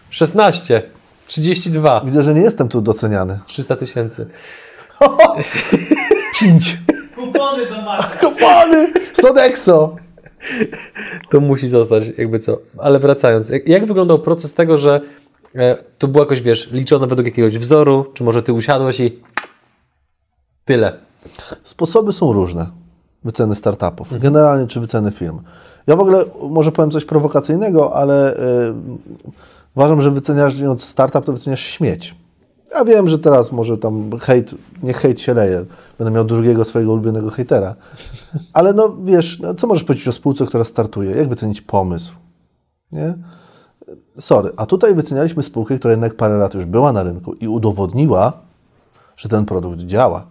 16, 32, Widzę, że nie jestem tu doceniany. 300 tysięcy. Pięć. Kupony do Marka. Kopany! Sodexo! To musi zostać, jakby co. Ale wracając, jak, jak wyglądał proces tego, że to było jakoś, wiesz, liczone według jakiegoś wzoru, czy może ty usiadłeś i tyle. Sposoby są różne wyceny startupów, generalnie czy wyceny firm. Ja w ogóle może powiem coś prowokacyjnego, ale y, uważam, że wyceniając startup, to wyceniasz śmieć. Ja wiem, że teraz może tam hejt, niech hejt się leje. Będę miał drugiego swojego ulubionego hejtera. Ale no wiesz, no, co możesz powiedzieć o spółce, która startuje? Jak wycenić pomysł? Nie? Sorry, a tutaj wycenialiśmy spółkę, która jednak parę lat już była na rynku i udowodniła, że ten produkt działa.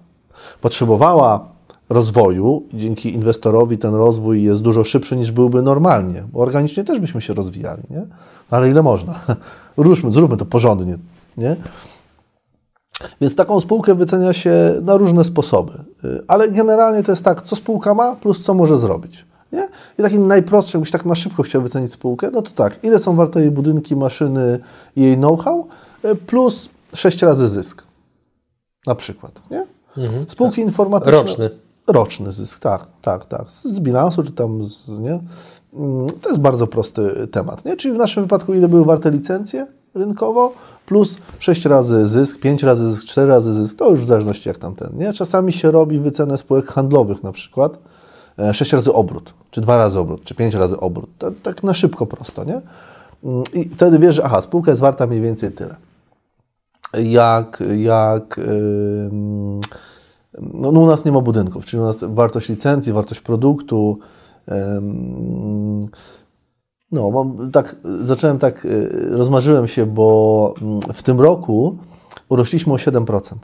Potrzebowała rozwoju dzięki inwestorowi ten rozwój jest dużo szybszy niż byłby normalnie, bo organicznie też byśmy się rozwijali, nie? No Ale ile można? Ruszmy, zróbmy to porządnie, nie? Więc taką spółkę wycenia się na różne sposoby. Y, Ale generalnie to jest tak, co spółka ma plus co może zrobić. Nie? I takim najprostszym, jakbyś tak na szybko chciał wycenić spółkę, no to tak, ile są warte jej budynki, maszyny i jej know-how, y, plus 6 razy zysk. Na przykład, nie? Spółki informatyczne. Roczny. Roczny zysk, tak, tak, tak. Z, bilansu czy tam z, nie? Mm, To jest bardzo prosty temat, nie? Czyli w naszym wypadku ile były warte licencje rynkowo, plus 6 razy zysk, 5 razy zysk, 4 razy zysk, to już w zależności jak tam ten, nie? Czasami się robi wycenę spółek handlowych na przykład, 6 razy obrót, czy 2 razy obrót, czy 5 razy obrót, tak, tak na szybko prosto, nie? Mm, I wtedy wiesz, że aha, spółka jest warta mniej więcej tyle jak, jak no, no u nas nie ma budynków, czyli u nas wartość licencji, wartość produktu. no, mam, tak, zacząłem tak, y, rozmarzyłem się, bo mm, w tym roku urośliśmy o 7%.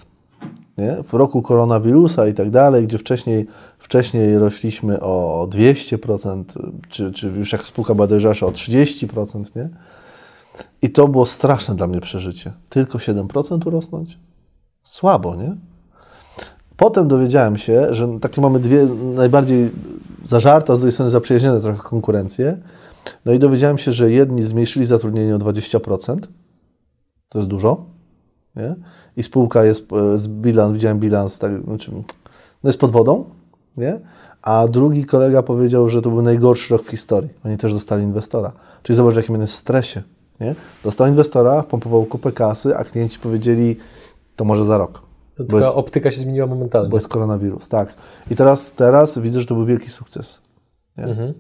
Nie? W roku koronawirusa i tak dalej, gdzie wcześniej, wcześniej rośliśmy o 200%, czy, czy już jak spółka była dojrzalsza o 30%, nie? I to było straszne dla mnie przeżycie. Tylko 7% urosnąć? Słabo, nie? Potem dowiedziałem się, że takie mamy dwie najbardziej zażarte, a z drugiej strony zaprzyjaźnione trochę konkurencje. No i dowiedziałem się, że jedni zmniejszyli zatrudnienie o 20%. To jest dużo. Nie? I spółka jest, e, z bilans, widziałem bilans, tak, znaczy, no jest pod wodą, nie? A drugi kolega powiedział, że to był najgorszy rok w historii. Oni też dostali inwestora. Czyli zobacz, w jakim on jest stresie. Nie? Dostał inwestora, wpompował kupę kasy, a klienci powiedzieli, to może za rok. To Bo jest, optyka się zmieniła momentalnie. bo jest koronawirus, tak. I teraz, teraz widzę, że to był wielki sukces. Nie?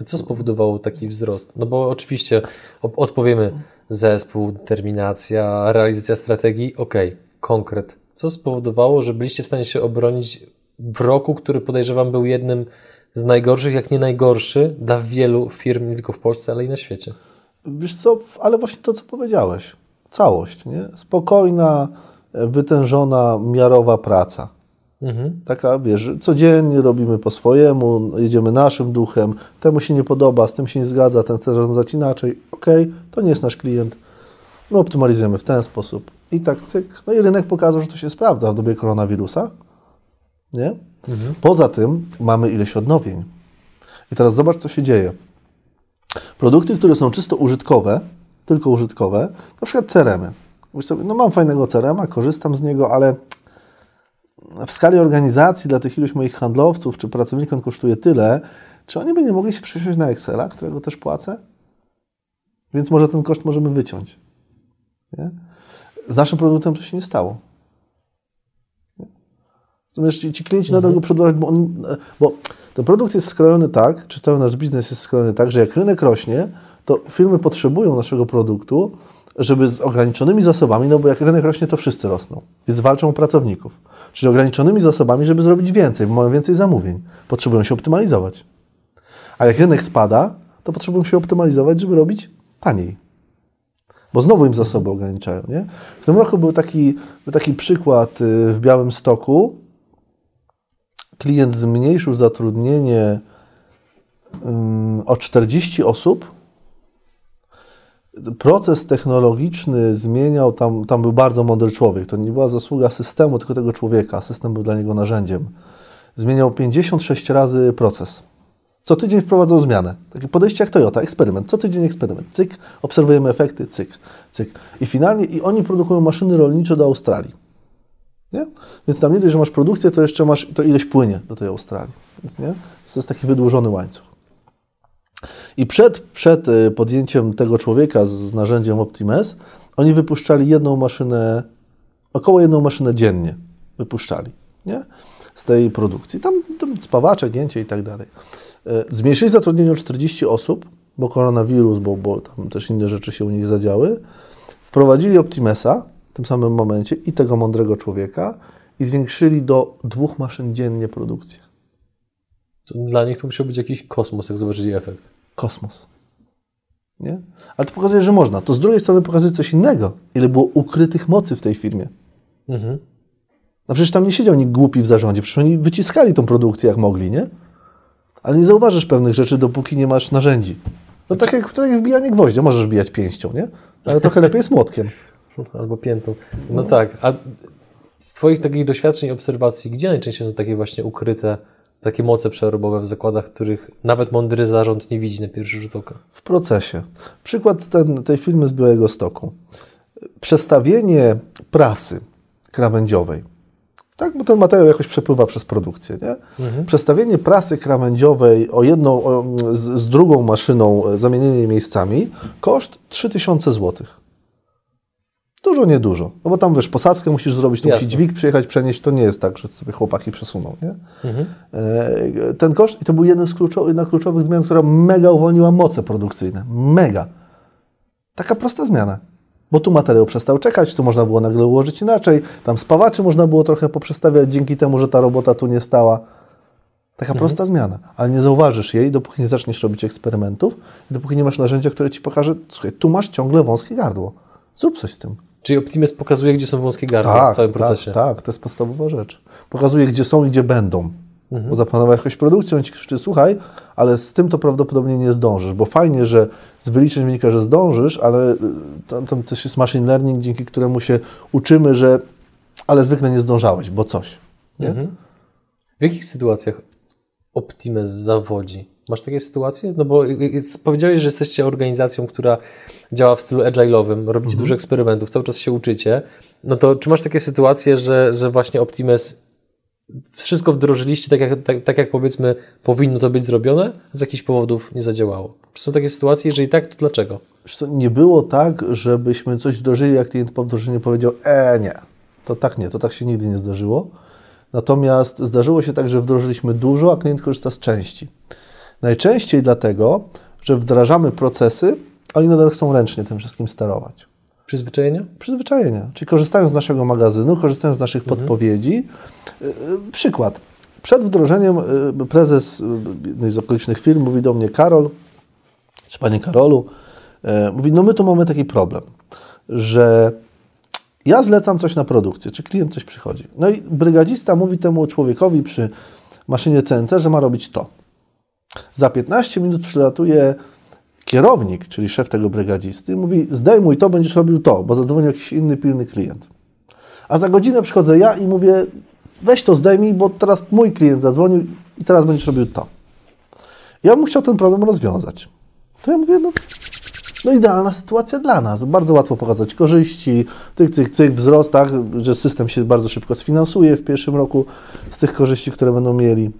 A co spowodowało taki wzrost? No bo oczywiście odpowiemy zespół, determinacja, realizacja strategii, okej, konkret. Co spowodowało, że byliście w stanie się obronić w roku, który podejrzewam był jednym z najgorszych, jak nie najgorszy dla wielu firm, nie tylko w Polsce, ale i na świecie? Wiesz co, ale właśnie to, co powiedziałeś. Całość, nie? Spokojna, e, wytężona, miarowa praca. Mhm. Taka, wiesz, codziennie robimy po swojemu, jedziemy naszym duchem, temu się nie podoba, z tym się nie zgadza, ten chce rozwiązać inaczej. Okej, to nie jest nasz klient. My optymalizujemy w ten sposób. I tak cyk. No i rynek pokazał, że to się sprawdza w dobie koronawirusa. Nie? Poza tym mamy ileś odnowień. I teraz zobacz, co się dzieje. Produkty, które są czysto użytkowe, tylko użytkowe, na przykład CRM-y. Mówisz sobie, no mam fajnego CRM-a, korzystam z niego, ale w skali organizacji dla tych iluś moich handlowców czy pracowników on kosztuje tyle, czy oni by nie mogli się przesiąść na Excela, którego też płacę? Więc może ten koszt możemy wyciąć. Nie? Z naszym produktem to się nie stało. Rozumiesz, ci, ci klienci nadal go przedłużać, bo, on, bo ten produkt jest skrojony tak, czy cały nasz biznes jest skrojony tak, że jak rynek rośnie, to firmy potrzebują naszego produktu, żeby z ograniczonymi zasobami, no bo jak rynek rośnie, to wszyscy rosną, więc walczą o pracowników. Czyli ograniczonymi zasobami, żeby zrobić więcej, bo mają więcej zamówień. Potrzebują się optymalizować. A jak rynek spada, to potrzebują się optymalizować, żeby robić taniej. Bo znowu im zasoby ograniczają. Nie? W tym roku był taki, był taki przykład y, w Białym Stoku. Klient zmniejszył zatrudnienie ym, o 40 osób. Proces technologiczny zmieniał, tam, tam był bardzo mądry człowiek. To nie była zasługa systemu, tylko tego człowieka. System był dla niego narzędziem. Zmieniał 56 razy proces. Co tydzień wprowadzał zmianę. Takie podejście jak Toyota, eksperyment. Co tydzień eksperyment. Cyk, obserwujemy efekty, cyk, cyk. I finalnie, i oni produkują maszyny rolnicze do Australii. Nie? Więc tam nie dość, że masz produkcję, to jeszcze masz, to ileś płynie do tej Australii. Więc nie? To jest taki wydłużony łańcuch. I przed, przed y, podjęciem tego człowieka z, z narzędziem Optimes, oni wypuszczali jedną maszynę, około jedną maszynę dziennie wypuszczali, nie? Z tej produkcji. Tam, tam spawacze, gięcie i tak dalej. Y, Zmniejszyli zatrudnienie o 40 osób, bo koronawirus, bo, bo tam też inne rzeczy się u nich zadziały. Wprowadzili Optimesa tym samym momencie i tego mądrego człowieka i zwiększyli do dwóch maszyn dziennie produkcję. To dla nich to musiał być jakiś kosmos, jak zobaczyli efekt. kosmos. Nie? Ale to pokazuje, że można. To z drugiej strony pokazuje coś innego. Ile było ukrytych mocy w tej firmie. Mhm. No przecież tam nie siedział nikt głupi w zarządzie. Przecież oni wyciskali tą produkcję jak mogli, nie? Ale nie zauważysz pewnych rzeczy, dopóki nie masz narzędzi. No tak jak, tak jak wbijanie gwoździa. Możesz wbijać pięścią, nie? Ale trochę lepiej jest młotkiem. Albo piętą. No tak. A z Twoich takich doświadczeń i obserwacji, gdzie najczęściej są takie właśnie ukryte, takie moce przerobowe w zakładach, których nawet mądry zarząd nie widzi na pierwszy rzut oka? w procesie. Przykład ten, tej filmy z Białego Stoku. Przestawienie prasy krawędziowej, tak, bo ten materiał jakoś przepływa przez produkcję, nie? Przestawienie prasy krawędziowej o jedną, o, z, z drugą maszyną, e, zamienienie miejscami, koszt 3000 zł. Dużo, niedużo. No bo tam, wiesz, posadzkę musisz zrobić, to musi dźwig przyjechać, przenieść, to nie jest tak, że sobie chłopaki przesuną, nie? E, Ten koszt, i to był jeden z kluczowych, jedna z kluczowych zmian, która mega uwolniła moce produkcyjne. Mega. Taka prosta zmiana. Bo tu materiał przestał czekać, tu można było nagle ułożyć inaczej, tam spawaczy można było trochę poprzestawiać dzięki temu, że ta robota tu nie stała. Taka prosta zmiana, ale nie zauważysz jej, dopóki nie zaczniesz robić eksperymentów, dopóki nie masz narzędzia, które ci pokaże, słuchaj, tu masz ciągle wąskie gardło. Zrób coś z tym. Czyli Optimus pokazuje, gdzie są wąskie gardła w całym procesie. Tak, tak, to jest podstawowa rzecz. Pokazuje, gdzie są i gdzie będą. Mhm. Bo zaplanował jakąś produkcję, on ci krzyczy, słuchaj, ale z tym to prawdopodobnie nie zdążysz, bo fajnie, że z wyliczeń wynika, że zdążysz, ale y, tam, tam też jest machine learning, dzięki któremu się uczymy, że ale zwykle nie zdążałeś, bo coś. Nie? Mhm. W jakich sytuacjach Optimus zawodzi? Masz takie sytuacje? No bo jest, powiedziałeś, że jesteście organizacją, która działa w stylu agile'owym, robicie dużo eksperymentów, cały czas się uczycie. No to czy masz takie sytuacje, że, że właśnie Optimus wszystko wdrożyliście tak jak, tak, tak jak powiedzmy powinno to być zrobione, z jakichś powodów nie zadziałało? Czy są takie sytuacje? Jeżeli tak, to dlaczego? Nie było tak, żebyśmy coś wdrożyli, jak klient po wdrożeniu powiedział, e nie, to tak nie, to tak się nigdy nie zdarzyło. Natomiast zdarzyło się tak, że wdrożyliśmy dużo, a klient korzysta z części. Najczęściej dlatego, że wdrażamy procesy, a oni nadal chcą ręcznie tym wszystkim sterować. Przyzwyczajenia? Przyzwyczajenia, czyli korzystają z naszego magazynu, korzystają z naszych podpowiedzi. Y, y, Przykład. Przed wdrożeniem y, prezes jednej z okolicznych firm mówi do mnie, Karol, czy Panie Karolu, mówi, no my tu mamy taki problem, że Ja zlecam coś na produkcję, czy klient coś przychodzi. No i brygadzista mówi temu człowiekowi przy maszynie CNC, że ma robić to. Za 15 minut przylatuje kierownik, czyli szef tego brygadzisty, mówi: Zdejmuj to, będziesz robił to, bo zadzwonił jakiś inny pilny klient. A za godzinę przychodzę ja i mówię: Weź to zdejmij, bo teraz mój klient zadzwonił i teraz będziesz robił to. Ja bym chciał ten problem rozwiązać. To ja mówię: No, no idealna sytuacja dla nas. Bardzo łatwo pokazać korzyści, tych, cyk, cyk, wzrost, tak, że system się bardzo szybko sfinansuje w pierwszym roku z tych korzyści, które będą mieli.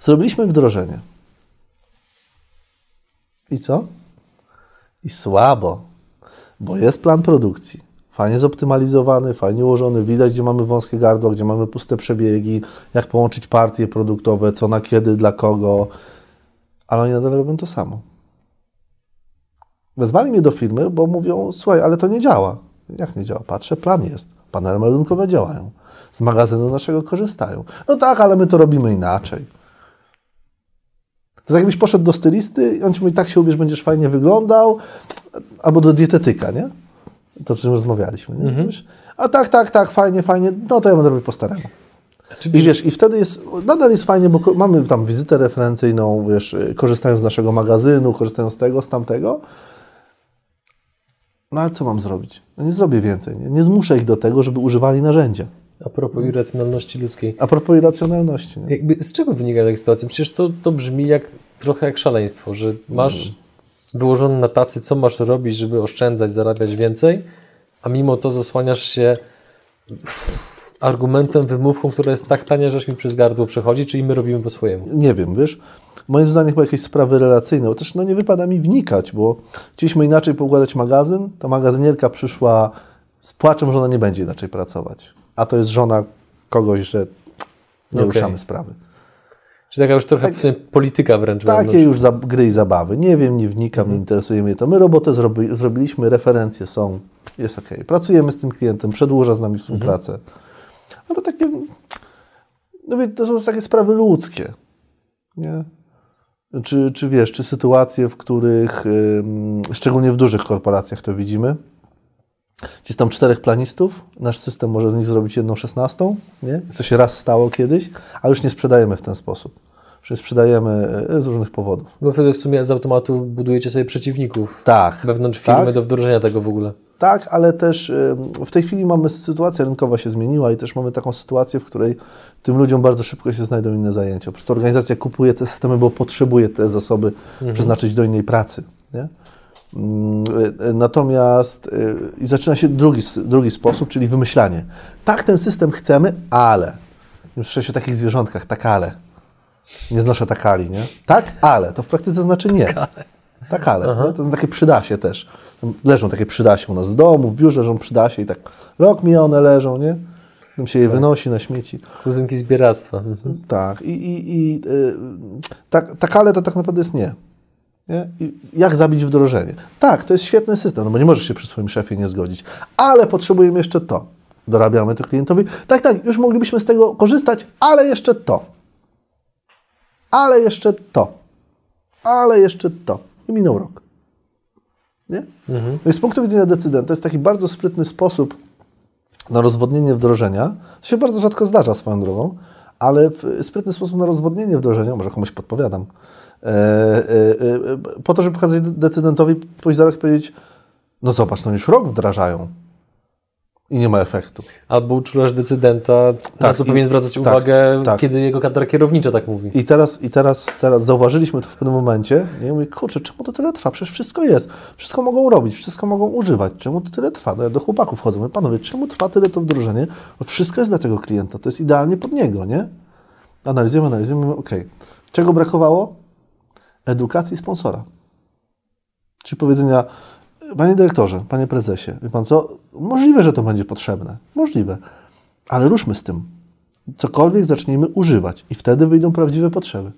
Zrobiliśmy wdrożenie. I co? I słabo, bo jest plan produkcji. Fajnie zoptymalizowany, fajnie ułożony, widać, gdzie mamy wąskie gardła, gdzie mamy puste przebiegi, jak połączyć partie produktowe, co na kiedy, dla kogo, ale oni nadal robią to samo. Wezwali mnie do firmy, bo mówią, słuchaj, ale to nie działa. Jak nie działa? Patrzę, plan jest. Panele meldunkowe działają. Z magazynu naszego korzystają. No tak, ale my to robimy inaczej. To tak jakbyś poszedł do stylisty i on ci mówi, tak się ubierz, będziesz fajnie wyglądał, albo do dietetyka, nie? To, o czym rozmawialiśmy, nie? Mówisz, A tak, tak, tak, fajnie, fajnie, no to ja będę robił po staremu. I wiesz, i wtedy jest, nadal jest fajnie, bo mamy tam wizytę referencyjną, wiesz, korzystają z naszego magazynu, korzystają z tego, z tamtego. No ale co mam zrobić? No nie zrobię więcej, nie? nie zmuszę ich do tego, żeby używali narzędzia. A propos irracjonalności ludzkiej. A propos irracjonalności. Nie? Jakby, z czego wynika taka sytuacja? Przecież to, to brzmi jak, trochę jak szaleństwo, że masz wyłożone na tacy, co masz robić, żeby oszczędzać, zarabiać więcej, a mimo to zasłaniasz się argumentem, wymówką, która jest tak tania, że aż mi przez gardło przechodzi, czyli my robimy po swojemu. nie wiem, wiesz, moim zdaniem chyba jakieś sprawy relacyjne, bo też no, nie wypada mi wnikać, bo chcieliśmy inaczej poukładać magazyn, to magazynierka przyszła z płaczem, że ona nie będzie inaczej pracować. A to jest żona kogoś, że nie Okej. ruszamy sprawy. Czyli taka już trochę sumie polityka wręcz Takie wewnątrz. już za, gry i zabawy. Nie wiem, nie wnikam, nie interesuje mnie to. My robotę zrobi, zrobiliśmy, referencje są, jest ok. Pracujemy z tym klientem, przedłuża z nami współpracę. No to takie, no to są takie sprawy ludzkie. Nie? Czy, czy wiesz, czy sytuacje, w których, szczególnie w dużych korporacjach to widzimy, jest tam czterech planistów, nasz system może z nich zrobić jedną szesnastą, nie? Co się raz stało kiedyś, ale już nie sprzedajemy w ten sposób. Już sprzedajemy e, z różnych powodów. Bo wtedy w sumie z automatu budujecie sobie przeciwników Tak. wewnątrz firmy Tak. do wdrożenia tego w ogóle. Tak, ale też w tej chwili mamy sytuacja rynkowa się zmieniła i też mamy taką sytuację, w której tym ludziom bardzo szybko się znajdą inne zajęcia. Po prostu organizacja kupuje te systemy, bo potrzebuje te zasoby przeznaczyć do innej pracy. Nie? Mm, y, y, Natomiast y, i zaczyna się drugi, drugi sposób, czyli wymyślanie. Tak, ten system chcemy, ale. Słyszę się o takich zwierzątkach, tak ale. Nie znoszę takali, nie? Tak, ale. To w praktyce znaczy nie. Tak, ale. Nie? To są takie przydasie też. Tam Leżą takie przydasie u nas w domu, w biurze leżą przydasie i tak rok mija one leżą, nie? Tam się je wynosi na śmieci. Kuzynki zbieractwa. Mhm. Tak. I, i, i tak, tak, ale to tak naprawdę jest nie. Nie? Jak zabić wdrożenie? Tak, to jest świetny system, no bo nie możesz się przy swoim szefie nie zgodzić. Ale potrzebujemy jeszcze to. Dorabiamy to klientowi. Tak, tak, już moglibyśmy z tego korzystać, ale jeszcze to. Ale jeszcze to. Ale jeszcze to. I minął rok. Nie? No i z punktu widzenia decydenta to jest taki bardzo sprytny sposób na rozwodnienie wdrożenia. To się bardzo rzadko zdarza swoją drogą, ale w sprytny sposób na rozwodnienie wdrożenia, może komuś podpowiadam, po to, żeby pokazać decydentowi, pójść za rok i powiedzieć, no zobacz, no już rok wdrażają i nie ma efektu. Albo uczulasz decydenta, na Tak, co i- powinien zwracać tak, uwagę, tak. kiedy jego kadra kierownicza tak mówi. I teraz, i teraz, teraz zauważyliśmy to w pewnym momencie. I mówię, kurczę, czemu to tyle trwa? Przecież wszystko jest. Wszystko mogą robić, wszystko mogą używać. Czemu to tyle trwa? No ja do chłopaków chodzę. Mówię, panowie, czemu trwa tyle to wdrożenie? Bo wszystko jest dla tego klienta. To jest idealnie pod niego, nie? Analizujemy, analizujemy, okej. Czego brakowało? Edukacji sponsora. Czyli powiedzenia, panie dyrektorze, panie prezesie, wie pan co, możliwe, że to będzie potrzebne. Możliwe. Ale ruszmy z tym. Cokolwiek zacznijmy używać i wtedy wyjdą prawdziwe potrzeby.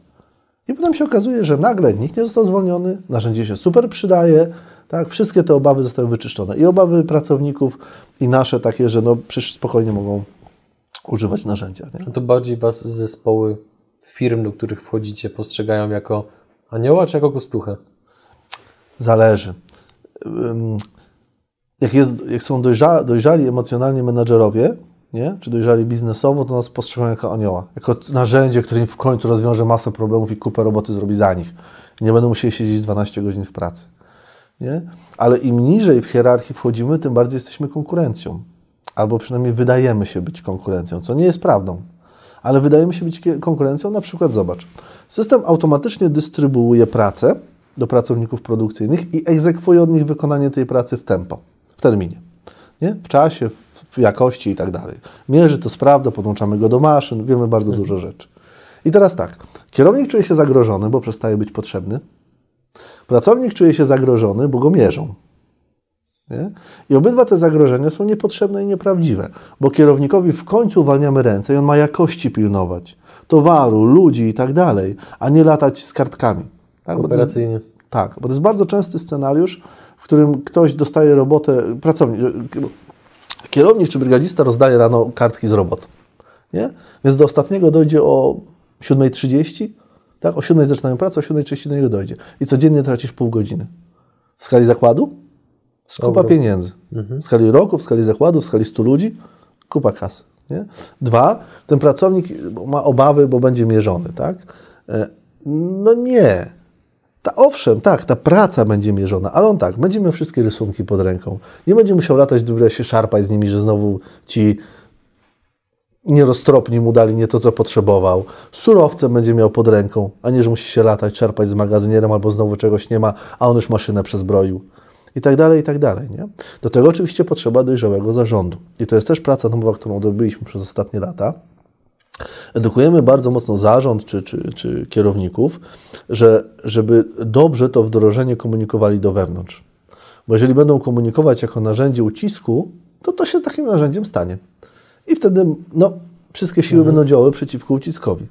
I potem się okazuje, że nagle nikt nie został zwolniony, narzędzie się super przydaje, tak, wszystkie te obawy zostały wyczyszczone. I obawy pracowników, i nasze takie, że no przecież spokojnie mogą używać narzędzia. Nie? To bardziej Was zespoły firm, do których wchodzicie, postrzegają jako anioła czy jako kostuchę? Zależy. Jak, jest, jak są dojrza, dojrzali emocjonalnie menadżerowie, nie? czy dojrzali biznesowo, to nas postrzegają jako anioła, jako narzędzie, które im w końcu rozwiąże masę problemów i kupę roboty zrobi za nich. Nie będą musieli siedzieć 12 godzin w pracy. Nie? Ale im niżej w hierarchii wchodzimy, tym bardziej jesteśmy konkurencją. Albo przynajmniej wydajemy się być konkurencją, co nie jest prawdą. Ale wydajemy się być konkurencją, na przykład zobacz, system automatycznie dystrybuuje pracę do pracowników produkcyjnych i egzekwuje od nich wykonanie tej pracy w tempo, w terminie. Nie? W czasie, w jakości i tak dalej. Mierzy to, sprawdza, podłączamy go do maszyn, wiemy bardzo dużo rzeczy. I teraz tak, kierownik czuje się zagrożony, bo przestaje być potrzebny. Pracownik czuje się zagrożony, bo go mierzą. Nie? I obydwa te zagrożenia są niepotrzebne i nieprawdziwe, bo kierownikowi w końcu uwalniamy ręce i on ma jakości pilnować, towaru, ludzi i tak dalej, a nie latać z kartkami. Tak? Operacyjnie. Bo jest, tak, bo to jest bardzo częsty scenariusz, w którym ktoś dostaje robotę, pracownik, kierownik czy brygadzista rozdaje rano kartki z robot. Nie? Więc do ostatniego dojdzie o 7.30, tak? o 7.00 zaczynają pracę, o 7.30 do niego dojdzie. I codziennie tracisz pół godziny. W skali zakładu? Skupa pieniędzy. Mhm. W skali roku, w skali zakładu, w skali 100 ludzi, kupa kasy. Nie? Dwa, ten pracownik ma obawy, bo będzie mierzony. Tak? E, no nie. Ta, owszem, tak, ta praca będzie mierzona, ale on tak, będzie miał wszystkie rysunki pod ręką. Nie będzie musiał latać w się szarpać z nimi, że znowu ci nieroztropni mu dali nie to, co potrzebował. Surowce będzie miał pod ręką, a nie, że musi się latać, czerpać z magazynierem albo znowu czegoś nie ma, a on już maszynę przezbroił. I tak dalej, i tak dalej. Nie? Do tego oczywiście potrzeba dojrzałego zarządu. I to jest też praca domowa, którą odrobiliśmy przez ostatnie lata. Edukujemy bardzo mocno zarząd czy, czy, czy kierowników, że, żeby dobrze to wdrożenie komunikowali do wewnątrz. Bo jeżeli będą komunikować jako narzędzie ucisku, to to się takim narzędziem stanie. I wtedy no, wszystkie siły mhm. będą działały przeciwko uciskowi.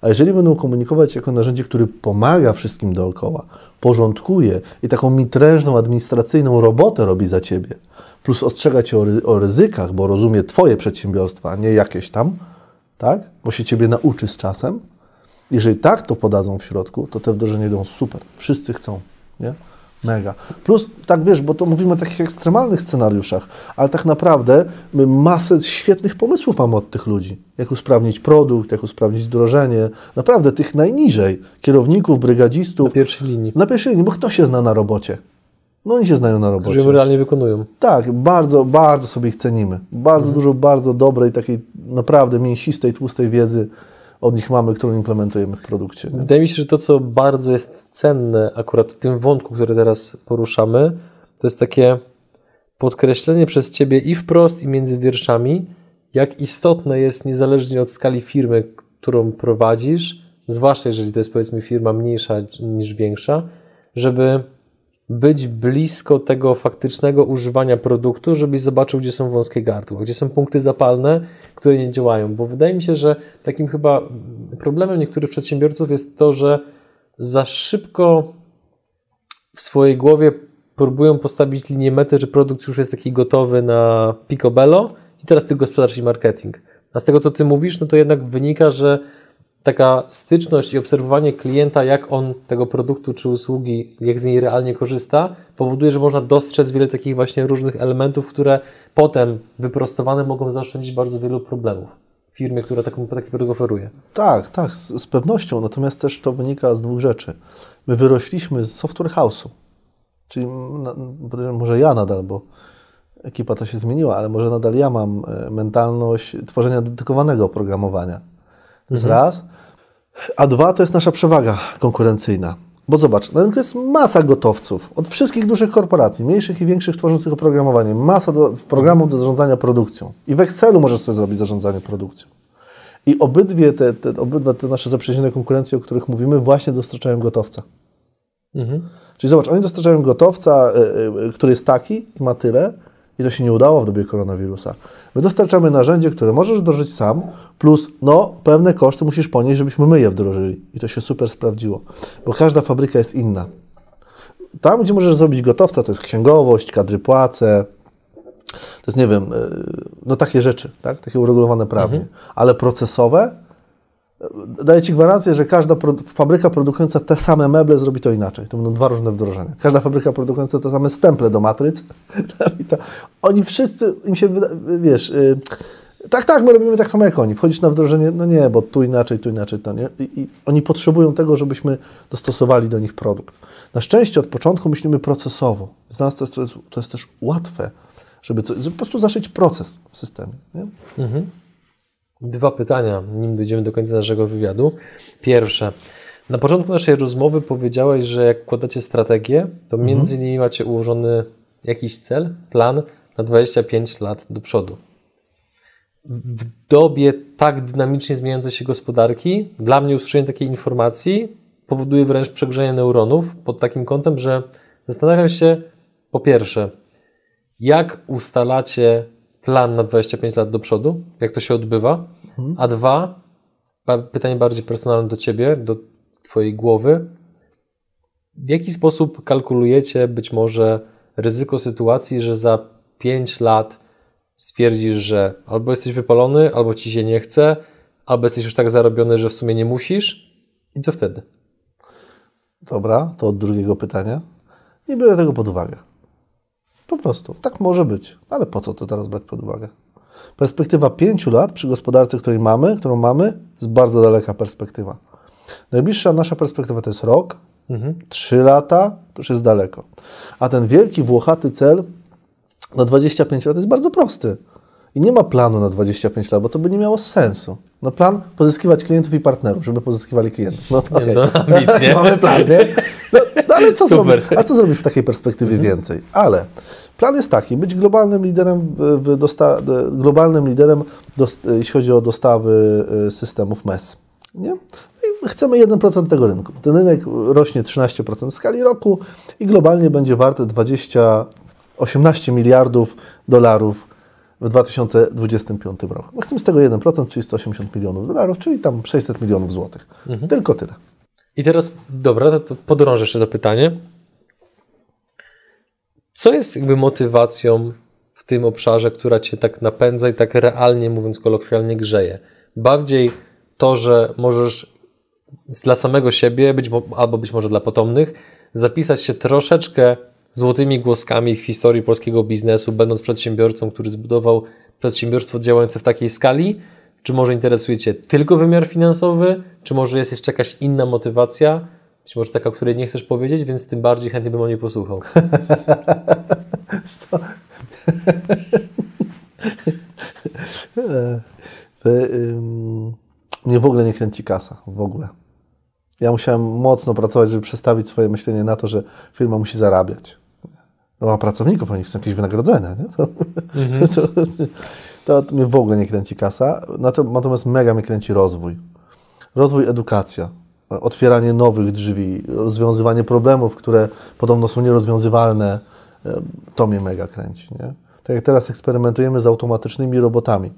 A jeżeli będą komunikować jako narzędzie, które pomaga wszystkim dookoła, porządkuje i taką mitrężną, administracyjną robotę robi za ciebie, plus ostrzega cię o, ry o ryzykach, bo rozumie twoje przedsiębiorstwa, a nie jakieś tam, tak? Bo się ciebie nauczy z czasem. Jeżeli tak to podadzą w środku, to te wdrożenia idą super. Wszyscy chcą, nie? Mega. Plus, tak wiesz, bo to mówimy o takich ekstremalnych scenariuszach, ale tak naprawdę my masę świetnych pomysłów mamy od tych ludzi. Jak usprawnić produkt, jak usprawnić wdrożenie. Naprawdę tych najniżej. Kierowników, brygadzistów. Na pierwszej linii. Na pierwszej linii, bo kto się zna na robocie? No oni się znają na robocie. Którzy realnie wykonują. Tak, bardzo, bardzo sobie ich cenimy. Bardzo mhm. dużo, bardzo dobrej, takiej naprawdę mięsistej, tłustej wiedzy od nich mamy, którą implementujemy w produkcie. Nie? Wydaje mi się, że to, co bardzo jest cenne akurat w tym wątku, który teraz poruszamy, to jest takie podkreślenie przez Ciebie i wprost, i między wierszami, jak istotne jest, niezależnie od skali firmy, którą prowadzisz, zwłaszcza jeżeli to jest powiedzmy firma mniejsza niż większa, żeby być blisko tego faktycznego używania produktu, żebyś zobaczył, gdzie są wąskie gardła, gdzie są punkty zapalne, które nie działają. Bo wydaje mi się, że takim chyba problemem niektórych przedsiębiorców jest to, że za szybko w swojej głowie próbują postawić linię mety, że produkt już jest taki gotowy na picobello i teraz tylko sprzedaż i marketing. A z tego, co Ty mówisz, no to jednak wynika, że taka styczność i obserwowanie klienta, jak on tego produktu czy usługi, jak z niej realnie korzysta, powoduje, że można dostrzec wiele takich właśnie różnych elementów, które potem wyprostowane mogą zaoszczędzić bardzo wielu problemów firmie, która taką, taki produkt oferuje. Tak, tak, z, z, pewnością. Natomiast też to wynika z dwóch rzeczy. My wyrośliśmy z software house'u, czyli na, może ja nadal, bo ekipa to się zmieniła, ale może nadal ja mam e, mentalność tworzenia dedykowanego oprogramowania. To jest mhm. raz. A dwa to jest nasza przewaga konkurencyjna. Bo zobacz, na rynku jest masa gotowców od wszystkich dużych korporacji, mniejszych i większych, tworzących oprogramowanie. Masa do, programów do zarządzania produkcją. I w Excelu możesz sobie zrobić zarządzanie produkcją. I obydwie te, te, obydwa te nasze zaprzyjaźnione konkurencje, o których mówimy, właśnie dostarczają gotowca. Mhm. Czyli zobacz, oni dostarczają gotowca, y, y, który jest taki i ma tyle, i to się nie udało w dobie koronawirusa. My dostarczamy narzędzie, które możesz wdrożyć sam, plus no, pewne koszty musisz ponieść, żebyśmy my je wdrożyli. I to się super sprawdziło, bo każda fabryka jest inna. Tam, gdzie możesz zrobić gotowca, to jest księgowość, kadry płace, to jest, nie wiem, e, no takie rzeczy, tak? takie uregulowane prawnie. Mhm. Ale procesowe, Daję Ci gwarancję, że każda fabryka produkująca te same meble zrobi to inaczej. To będą dwa różne wdrożenia. Każda fabryka produkująca te same stemple do matryc, oni wszyscy, im się wiesz, yy, tak, tak, my robimy tak samo jak oni. Wchodzisz na wdrożenie, no nie, bo tu inaczej, tu inaczej, to nie. I, I, oni potrzebują tego, żebyśmy dostosowali do nich produkt. Na szczęście od początku myślimy procesowo. Z nas to jest, to jest, też łatwe, żeby, co, żeby po prostu zaszyć proces w systemie. Mhm. Dwa pytania, nim dojdziemy do końca naszego wywiadu. Pierwsze. Na początku naszej rozmowy powiedziałeś, że jak wkładacie strategię, to Mhm. między innymi macie ułożony jakiś cel, plan na 25 lat do przodu. W dobie tak dynamicznie zmieniającej się gospodarki, dla mnie usłyszenie takiej informacji powoduje wręcz przegrzenie neuronów pod takim kątem, że zastanawiam się po pierwsze, jak ustalacie plan na 25 lat do przodu, jak to się odbywa, a dwa, pytanie bardziej personalne do Ciebie, do Twojej głowy, w jaki sposób kalkulujecie być może ryzyko sytuacji, że za 5 lat stwierdzisz, że albo jesteś wypalony, albo Ci się nie chce, albo jesteś już tak zarobiony, że w sumie nie musisz i co wtedy? Dobra, to od drugiego pytania. Nie biorę tego pod uwagę. Po prostu. Tak może być. Ale po co to teraz brać pod uwagę? Perspektywa pięciu lat przy gospodarce, której mamy, którą mamy, jest bardzo daleka perspektywa. Najbliższa nasza perspektywa to jest rok, trzy lata, to już jest daleko. A ten wielki, włochaty cel na 25 lat jest bardzo prosty. I nie ma planu na 25 lat, bo to by nie miało sensu. No plan pozyskiwać klientów i partnerów, żeby pozyskiwali klientów. No to okej. no, ambitnie. Mamy plan, nie? Ale co Super. zrobić? A co zrobić w takiej perspektywie więcej? Ale plan jest taki, być globalnym liderem, w, dosta, globalnym liderem, dost, jeśli chodzi o dostawy y, systemów MES. Nie? I chcemy 1% tego rynku. Ten rynek rośnie 13% w skali roku i globalnie będzie wart 20, 18 miliardów dolarów w 2025 roku. No chcemy z tego 1%, czyli 180 milionów dolarów, czyli tam 600 milionów złotych. Tylko tyle. I teraz, dobra, to, to podrążę jeszcze to pytanie. Co jest jakby motywacją w tym obszarze, która Cię tak napędza i tak realnie, mówiąc kolokwialnie, grzeje? Bardziej to, że możesz dla samego siebie, być, albo być może dla potomnych, zapisać się troszeczkę złotymi głoskami w historii polskiego biznesu, będąc przedsiębiorcą, który zbudował przedsiębiorstwo działające w takiej skali? Czy może interesuje Cię tylko wymiar finansowy? Czy może jest jeszcze jakaś inna motywacja? Być może taka, o której nie chcesz powiedzieć, więc tym bardziej chętnie bym o niej posłuchał. Co? Wy, ym, mnie w ogóle nie kręci kasa. W ogóle. Ja musiałem mocno pracować, żeby przestawić swoje myślenie na to, że firma musi zarabiać. No, ma pracowników, oni chcą jakieś wynagrodzenia. Nie? To, to, to mnie w ogóle nie kręci kasa. Nato- Natomiast mega mnie kręci rozwój. Rozwój, edukacja, otwieranie nowych drzwi, rozwiązywanie problemów, które podobno są nierozwiązywalne. To mnie mega kręci. Nie? Tak jak teraz eksperymentujemy z automatycznymi robotami.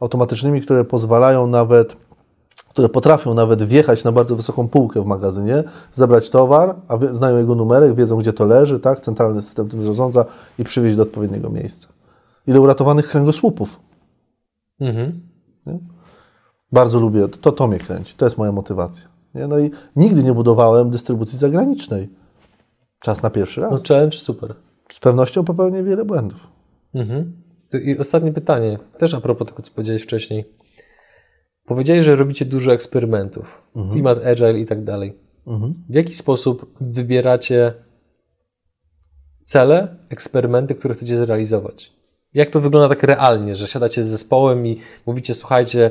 Automatycznymi, które pozwalają nawet, które potrafią nawet wjechać na bardzo wysoką półkę w magazynie, zebrać towar, a znają jego numerek, wiedzą gdzie to leży, tak? centralny system tym zarządza i przywieźć do odpowiedniego miejsca. Ile uratowanych kręgosłupów. Mhm. Bardzo lubię, to, to mnie kręci, to jest moja motywacja. Nie? No i nigdy nie budowałem dystrybucji zagranicznej. Czas na pierwszy raz. No challenge super. Z pewnością popełnię wiele błędów. Mhm. I ostatnie pytanie, też a propos tego, co powiedziałeś wcześniej. Powiedziałeś, że robicie dużo eksperymentów, klimat agile i tak dalej. W jaki sposób wybieracie cele, eksperymenty, które chcecie zrealizować? Jak to wygląda tak realnie, że siadacie z zespołem i mówicie, słuchajcie,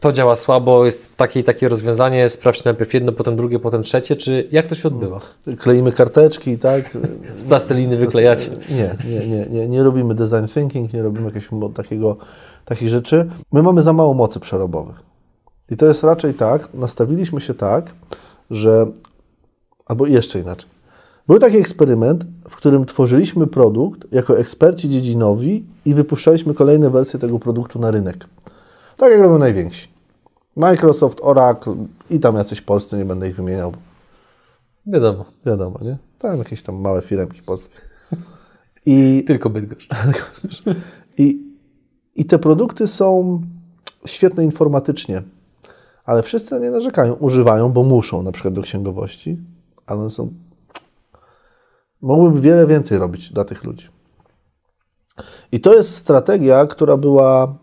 to działa słabo, jest takie i takie rozwiązanie, sprawdźcie najpierw jedno, potem drugie, potem trzecie, czy jak to się odbywa? Kleimy karteczki, tak? Z plasteliny wyklejacie? Nie, nie, nie, nie, nie robimy design thinking, nie robimy jakiegoś takiego, takich rzeczy. My mamy za mało mocy przerobowych. I to jest raczej tak, nastawiliśmy się tak, że, albo jeszcze inaczej. Był taki eksperyment, w którym tworzyliśmy produkt jako eksperci dziedzinowi i wypuszczaliśmy kolejne wersje tego produktu na rynek. Tak jak robią najwięksi. Microsoft, Oracle i tam jacyś polscy, nie będę ich wymieniał, Wiadomo, wiadomo, nie? Tam jakieś tam małe firemki polskie. I, tylko Bydgoszcz. i, I te produkty są świetne informatycznie, Ale wszyscy nie narzekają, używają, bo muszą, na przykład do księgowości, ale one są. Mogłyby wiele więcej robić dla tych ludzi. I to jest strategia, która była,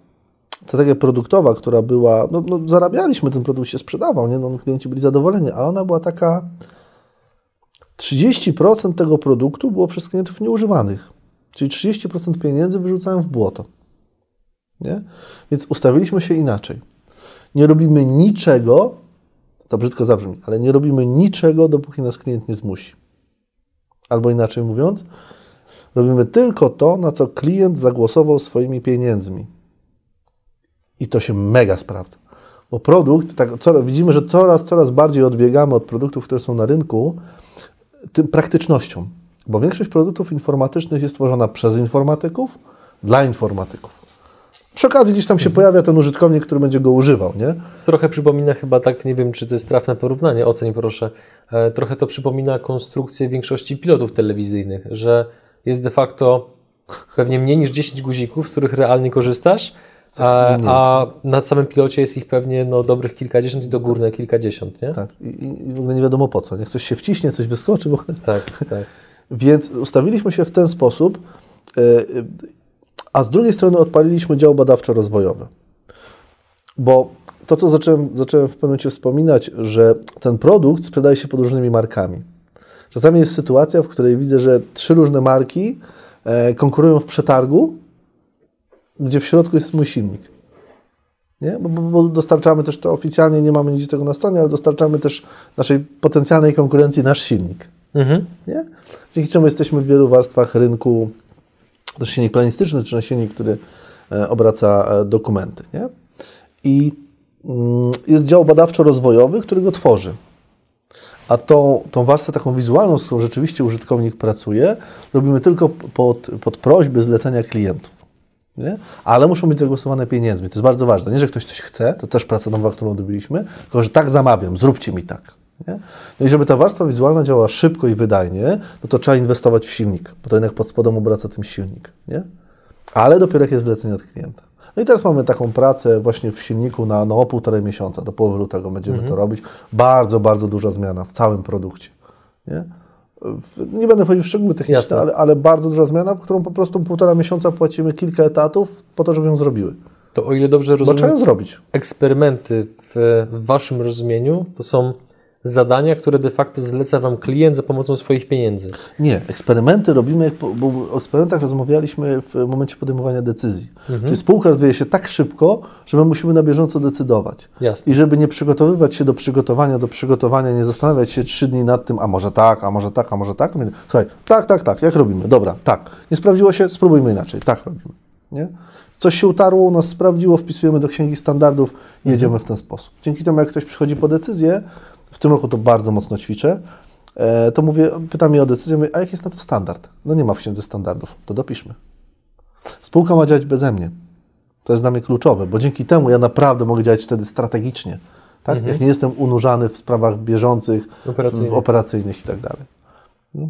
strategia produktowa, która była, no, no zarabialiśmy, ten produkt się sprzedawał, nie? No, klienci byli zadowoleni, ale ona była taka, 30% tego produktu było przez klientów nieużywanych, czyli 30% pieniędzy wyrzucałem w błoto. Nie? Więc ustawiliśmy się inaczej. Nie robimy niczego, to brzydko zabrzmi, ale nie robimy niczego, dopóki nas klient nie zmusi. Albo inaczej mówiąc, robimy tylko to, na co klient zagłosował swoimi pieniędzmi. I to się mega sprawdza. Bo produkt, tak, widzimy, że coraz, coraz bardziej odbiegamy od produktów, które są na rynku, tym praktycznością. Bo większość produktów informatycznych jest tworzona przez informatyków, dla informatyków. Przy okazji gdzieś tam się pojawia ten użytkownik, który będzie go używał, nie? Trochę przypomina chyba tak, nie wiem czy to jest trafne porównanie, oceń proszę, e, trochę to przypomina konstrukcję większości pilotów telewizyjnych, że jest de facto pewnie mniej niż 10 guzików, z których realnie korzystasz, a, a na samym pilocie jest ich pewnie no, dobrych kilkadziesiąt i do górne kilkadziesiąt, nie? Tak, I, i w ogóle nie wiadomo po co. Jak coś się wciśnie, coś wyskoczy. Ogóle. Tak, tak. Więc ustawiliśmy się w ten sposób, e, a z drugiej strony odpaliliśmy dział badawczo-rozwojowy. Bo to, co zacząłem, zacząłem w pewnym momencie wspominać, że ten produkt sprzedaje się pod różnymi markami. Czasami jest sytuacja, w której widzę, że trzy różne marki e, konkurują w przetargu, gdzie w środku jest mój silnik. Nie? Bo, bo, bo, dostarczamy też to oficjalnie, nie mamy nic tego na stronie, ale dostarczamy też naszej potencjalnej konkurencji nasz silnik. Mhm. Nie? Dzięki czemu jesteśmy w wielu warstwach rynku, silnik planistyczny, czy silnik, który e, obraca e, dokumenty. Nie? I mm, jest dział badawczo-rozwojowy, który go tworzy. A tą, tą warstwę taką wizualną, z którą rzeczywiście użytkownik pracuje, robimy tylko pod, pod prośby zlecenia klientów. Nie? Ale muszą być zagłosowane pieniędzmi. To jest bardzo ważne. Nie, że ktoś coś chce, to też praca nowa, którą odbyliśmy, tylko że tak zamawiam, zróbcie mi tak. Nie? No i żeby ta warstwa wizualna działała szybko i wydajnie, no to trzeba inwestować w silnik, bo to jednak pod spodem obraca tym silnik. Nie? Ale dopiero jak jest zlecenie od klienta. No i teraz mamy taką pracę właśnie w silniku na, na półtorej miesiąca, do połowy lutego będziemy mhm. to robić. Bardzo, bardzo duża zmiana w całym produkcie. Nie? Nie będę wchodził w szczegóły techniczne, ale, ale, bardzo duża zmiana, którą po prostu półtora miesiąca płacimy kilka etatów po to, żeby ją zrobiły. To o ile dobrze rozumiem, Bo trzeba ją zrobić. Eksperymenty w, w Waszym rozumieniu to są zadania, które de facto zleca Wam klient za pomocą swoich pieniędzy. Nie, eksperymenty robimy, bo o eksperymentach rozmawialiśmy w momencie podejmowania decyzji. Mhm. Czyli spółka rozwija się tak szybko, że my musimy na bieżąco decydować. Jasne. I żeby nie przygotowywać się do przygotowania, do przygotowania, nie zastanawiać się trzy dni nad tym, a może tak, a może tak, a może tak. Słuchaj, tak, tak, tak, jak robimy? Dobra, tak. Nie sprawdziło się? Spróbujmy inaczej. Tak robimy. Nie? Coś się utarło, u nas sprawdziło, wpisujemy do księgi standardów i jedziemy mhm. w ten sposób. Dzięki temu, jak ktoś przychodzi po decyzję, w tym roku to bardzo mocno ćwiczę, e, to mówię, pytam mnie o decyzję, mówię, a jaki jest na to standard? No nie ma w księdze standardów, to dopiszmy. Spółka ma działać beze mnie. To jest dla mnie kluczowe, bo dzięki temu ja naprawdę mogę działać wtedy strategicznie. Tak? Mhm. Jak nie jestem unurzany w sprawach bieżących, operacyjnych, operacyjnych i tak dalej. No.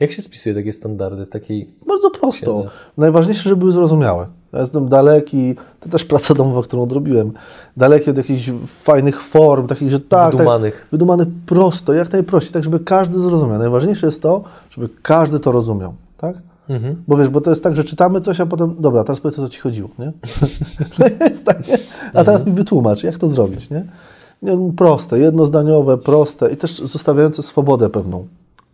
Jak się spisuje takie standardy w takiej. Bardzo prosto. Księdze? Najważniejsze, żeby były zrozumiałe. Ja jestem daleki, to też praca domowa, którą odrobiłem, daleki od jakichś fajnych form, takich, że tak, wydumanych. Tak, wydumany prosto, jak najprościej, tak żeby każdy zrozumiał. Najważniejsze jest to, żeby każdy to rozumiał, tak? Mhm. Bo wiesz, bo to jest tak, że czytamy coś, a potem, dobra, teraz powiedz, o co Ci chodziło, nie? tak, nie? A teraz mhm. mi wytłumacz, jak to zrobić, nie? nie? Proste, jednozdaniowe, proste i też zostawiające swobodę pewną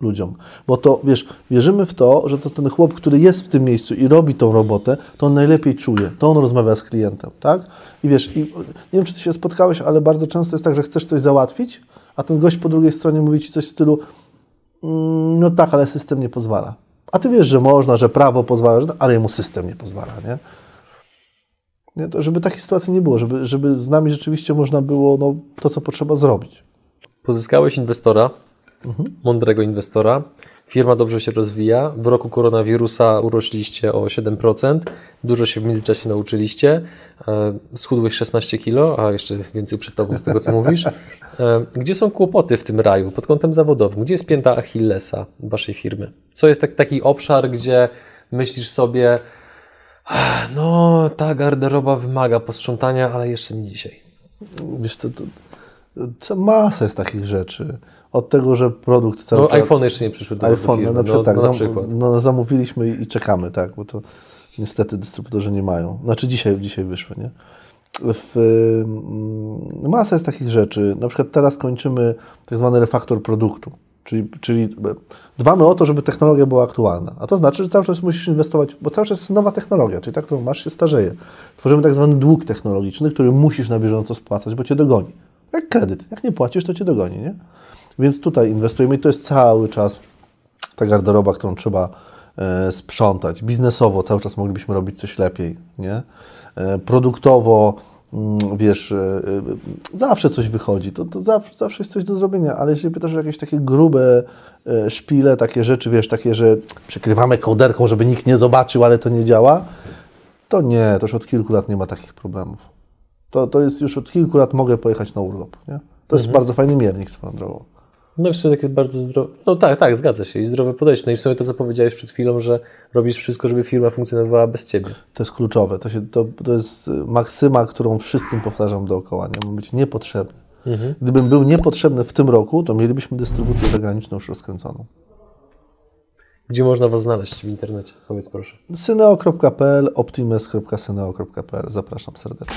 ludziom. Bo to, wiesz, wierzymy w to, że to ten chłop, który jest w tym miejscu i robi tą robotę, to on najlepiej czuje, to on rozmawia z klientem, tak? I wiesz, i, nie wiem, czy ty się spotkałeś, ale bardzo często jest tak, że chcesz coś załatwić, a ten gość po drugiej stronie mówi ci coś w stylu mm, no tak, ale system nie pozwala. A ty wiesz, że można, że prawo pozwala, ale jemu system nie pozwala, nie? nie to żeby takiej sytuacji nie było, żeby, żeby z nami rzeczywiście można było no, to, co potrzeba zrobić. Pozyskałeś inwestora, mądrego inwestora. Firma dobrze się rozwija. W roku koronawirusa urośliście o 7%. Dużo się w międzyczasie nauczyliście. E, schudłeś 16 kilo, a jeszcze więcej przed tobą z tego, co mówisz. E, gdzie są kłopoty w tym raju pod kątem zawodowym? Gdzie jest pięta Achillesa waszej firmy? Co jest tak, taki obszar, gdzie myślisz sobie, no ta garderoba wymaga posprzątania, ale jeszcze nie dzisiaj? Wiesz co, to, to masa jest takich rzeczy. Od tego, że produkt cały No, czas... iPhone jeszcze nie przyszły do iPhone, firmy. no, na przykład tak, no, zam, na przykład. no, zamówiliśmy i, czekamy, tak, bo to niestety dystrybutorzy nie mają. Znaczy dzisiaj, dzisiaj wyszły, nie? W, ym, masa jest takich rzeczy. Na przykład teraz kończymy tak zwany refaktor produktu, czyli, czyli dbamy o to, żeby technologia była aktualna. A to znaczy, że cały czas musisz inwestować, bo cały czas jest nowa technologia, czyli ta, którą masz, się starzeje. Tworzymy tak zwany dług technologiczny, który musisz na bieżąco spłacać, bo cię dogoni. Jak kredyt. Jak nie płacisz, to cię dogoni, nie? Więc tutaj inwestujemy i to jest cały czas ta garderoba, którą trzeba e, sprzątać. Biznesowo cały czas moglibyśmy robić coś lepiej, nie? E, produktowo, mm, wiesz, e, zawsze coś wychodzi, to, to zawsze, zawsze jest coś do zrobienia, ale jeśli pytasz o jakieś takie grube szpile, takie rzeczy, wiesz, takie, że przykrywamy kołderką, żeby nikt nie zobaczył, ale to nie działa, to nie, to już od kilku lat nie ma takich problemów. To, to jest już od kilku lat mogę pojechać na urlop, nie? To jest bardzo fajny miernik swoją drogą. No i w sumie takie bardzo zdrowe. No tak, tak, zgadza się. I zdrowe podejście. No i w sumie to, co powiedziałeś przed chwilą, że robisz wszystko, żeby firma funkcjonowała bez ciebie. To jest kluczowe. To, się, to, to jest y, maksyma, którą wszystkim powtarzam dookoła. Nie mam być niepotrzebny. Gdybym był niepotrzebny w tym roku, to mielibyśmy dystrybucję zagraniczną już rozkręconą. Gdzie można Was znaleźć w internecie? Powiedz proszę. syneo.pl, optimes.syneo.pl. Zapraszam serdecznie.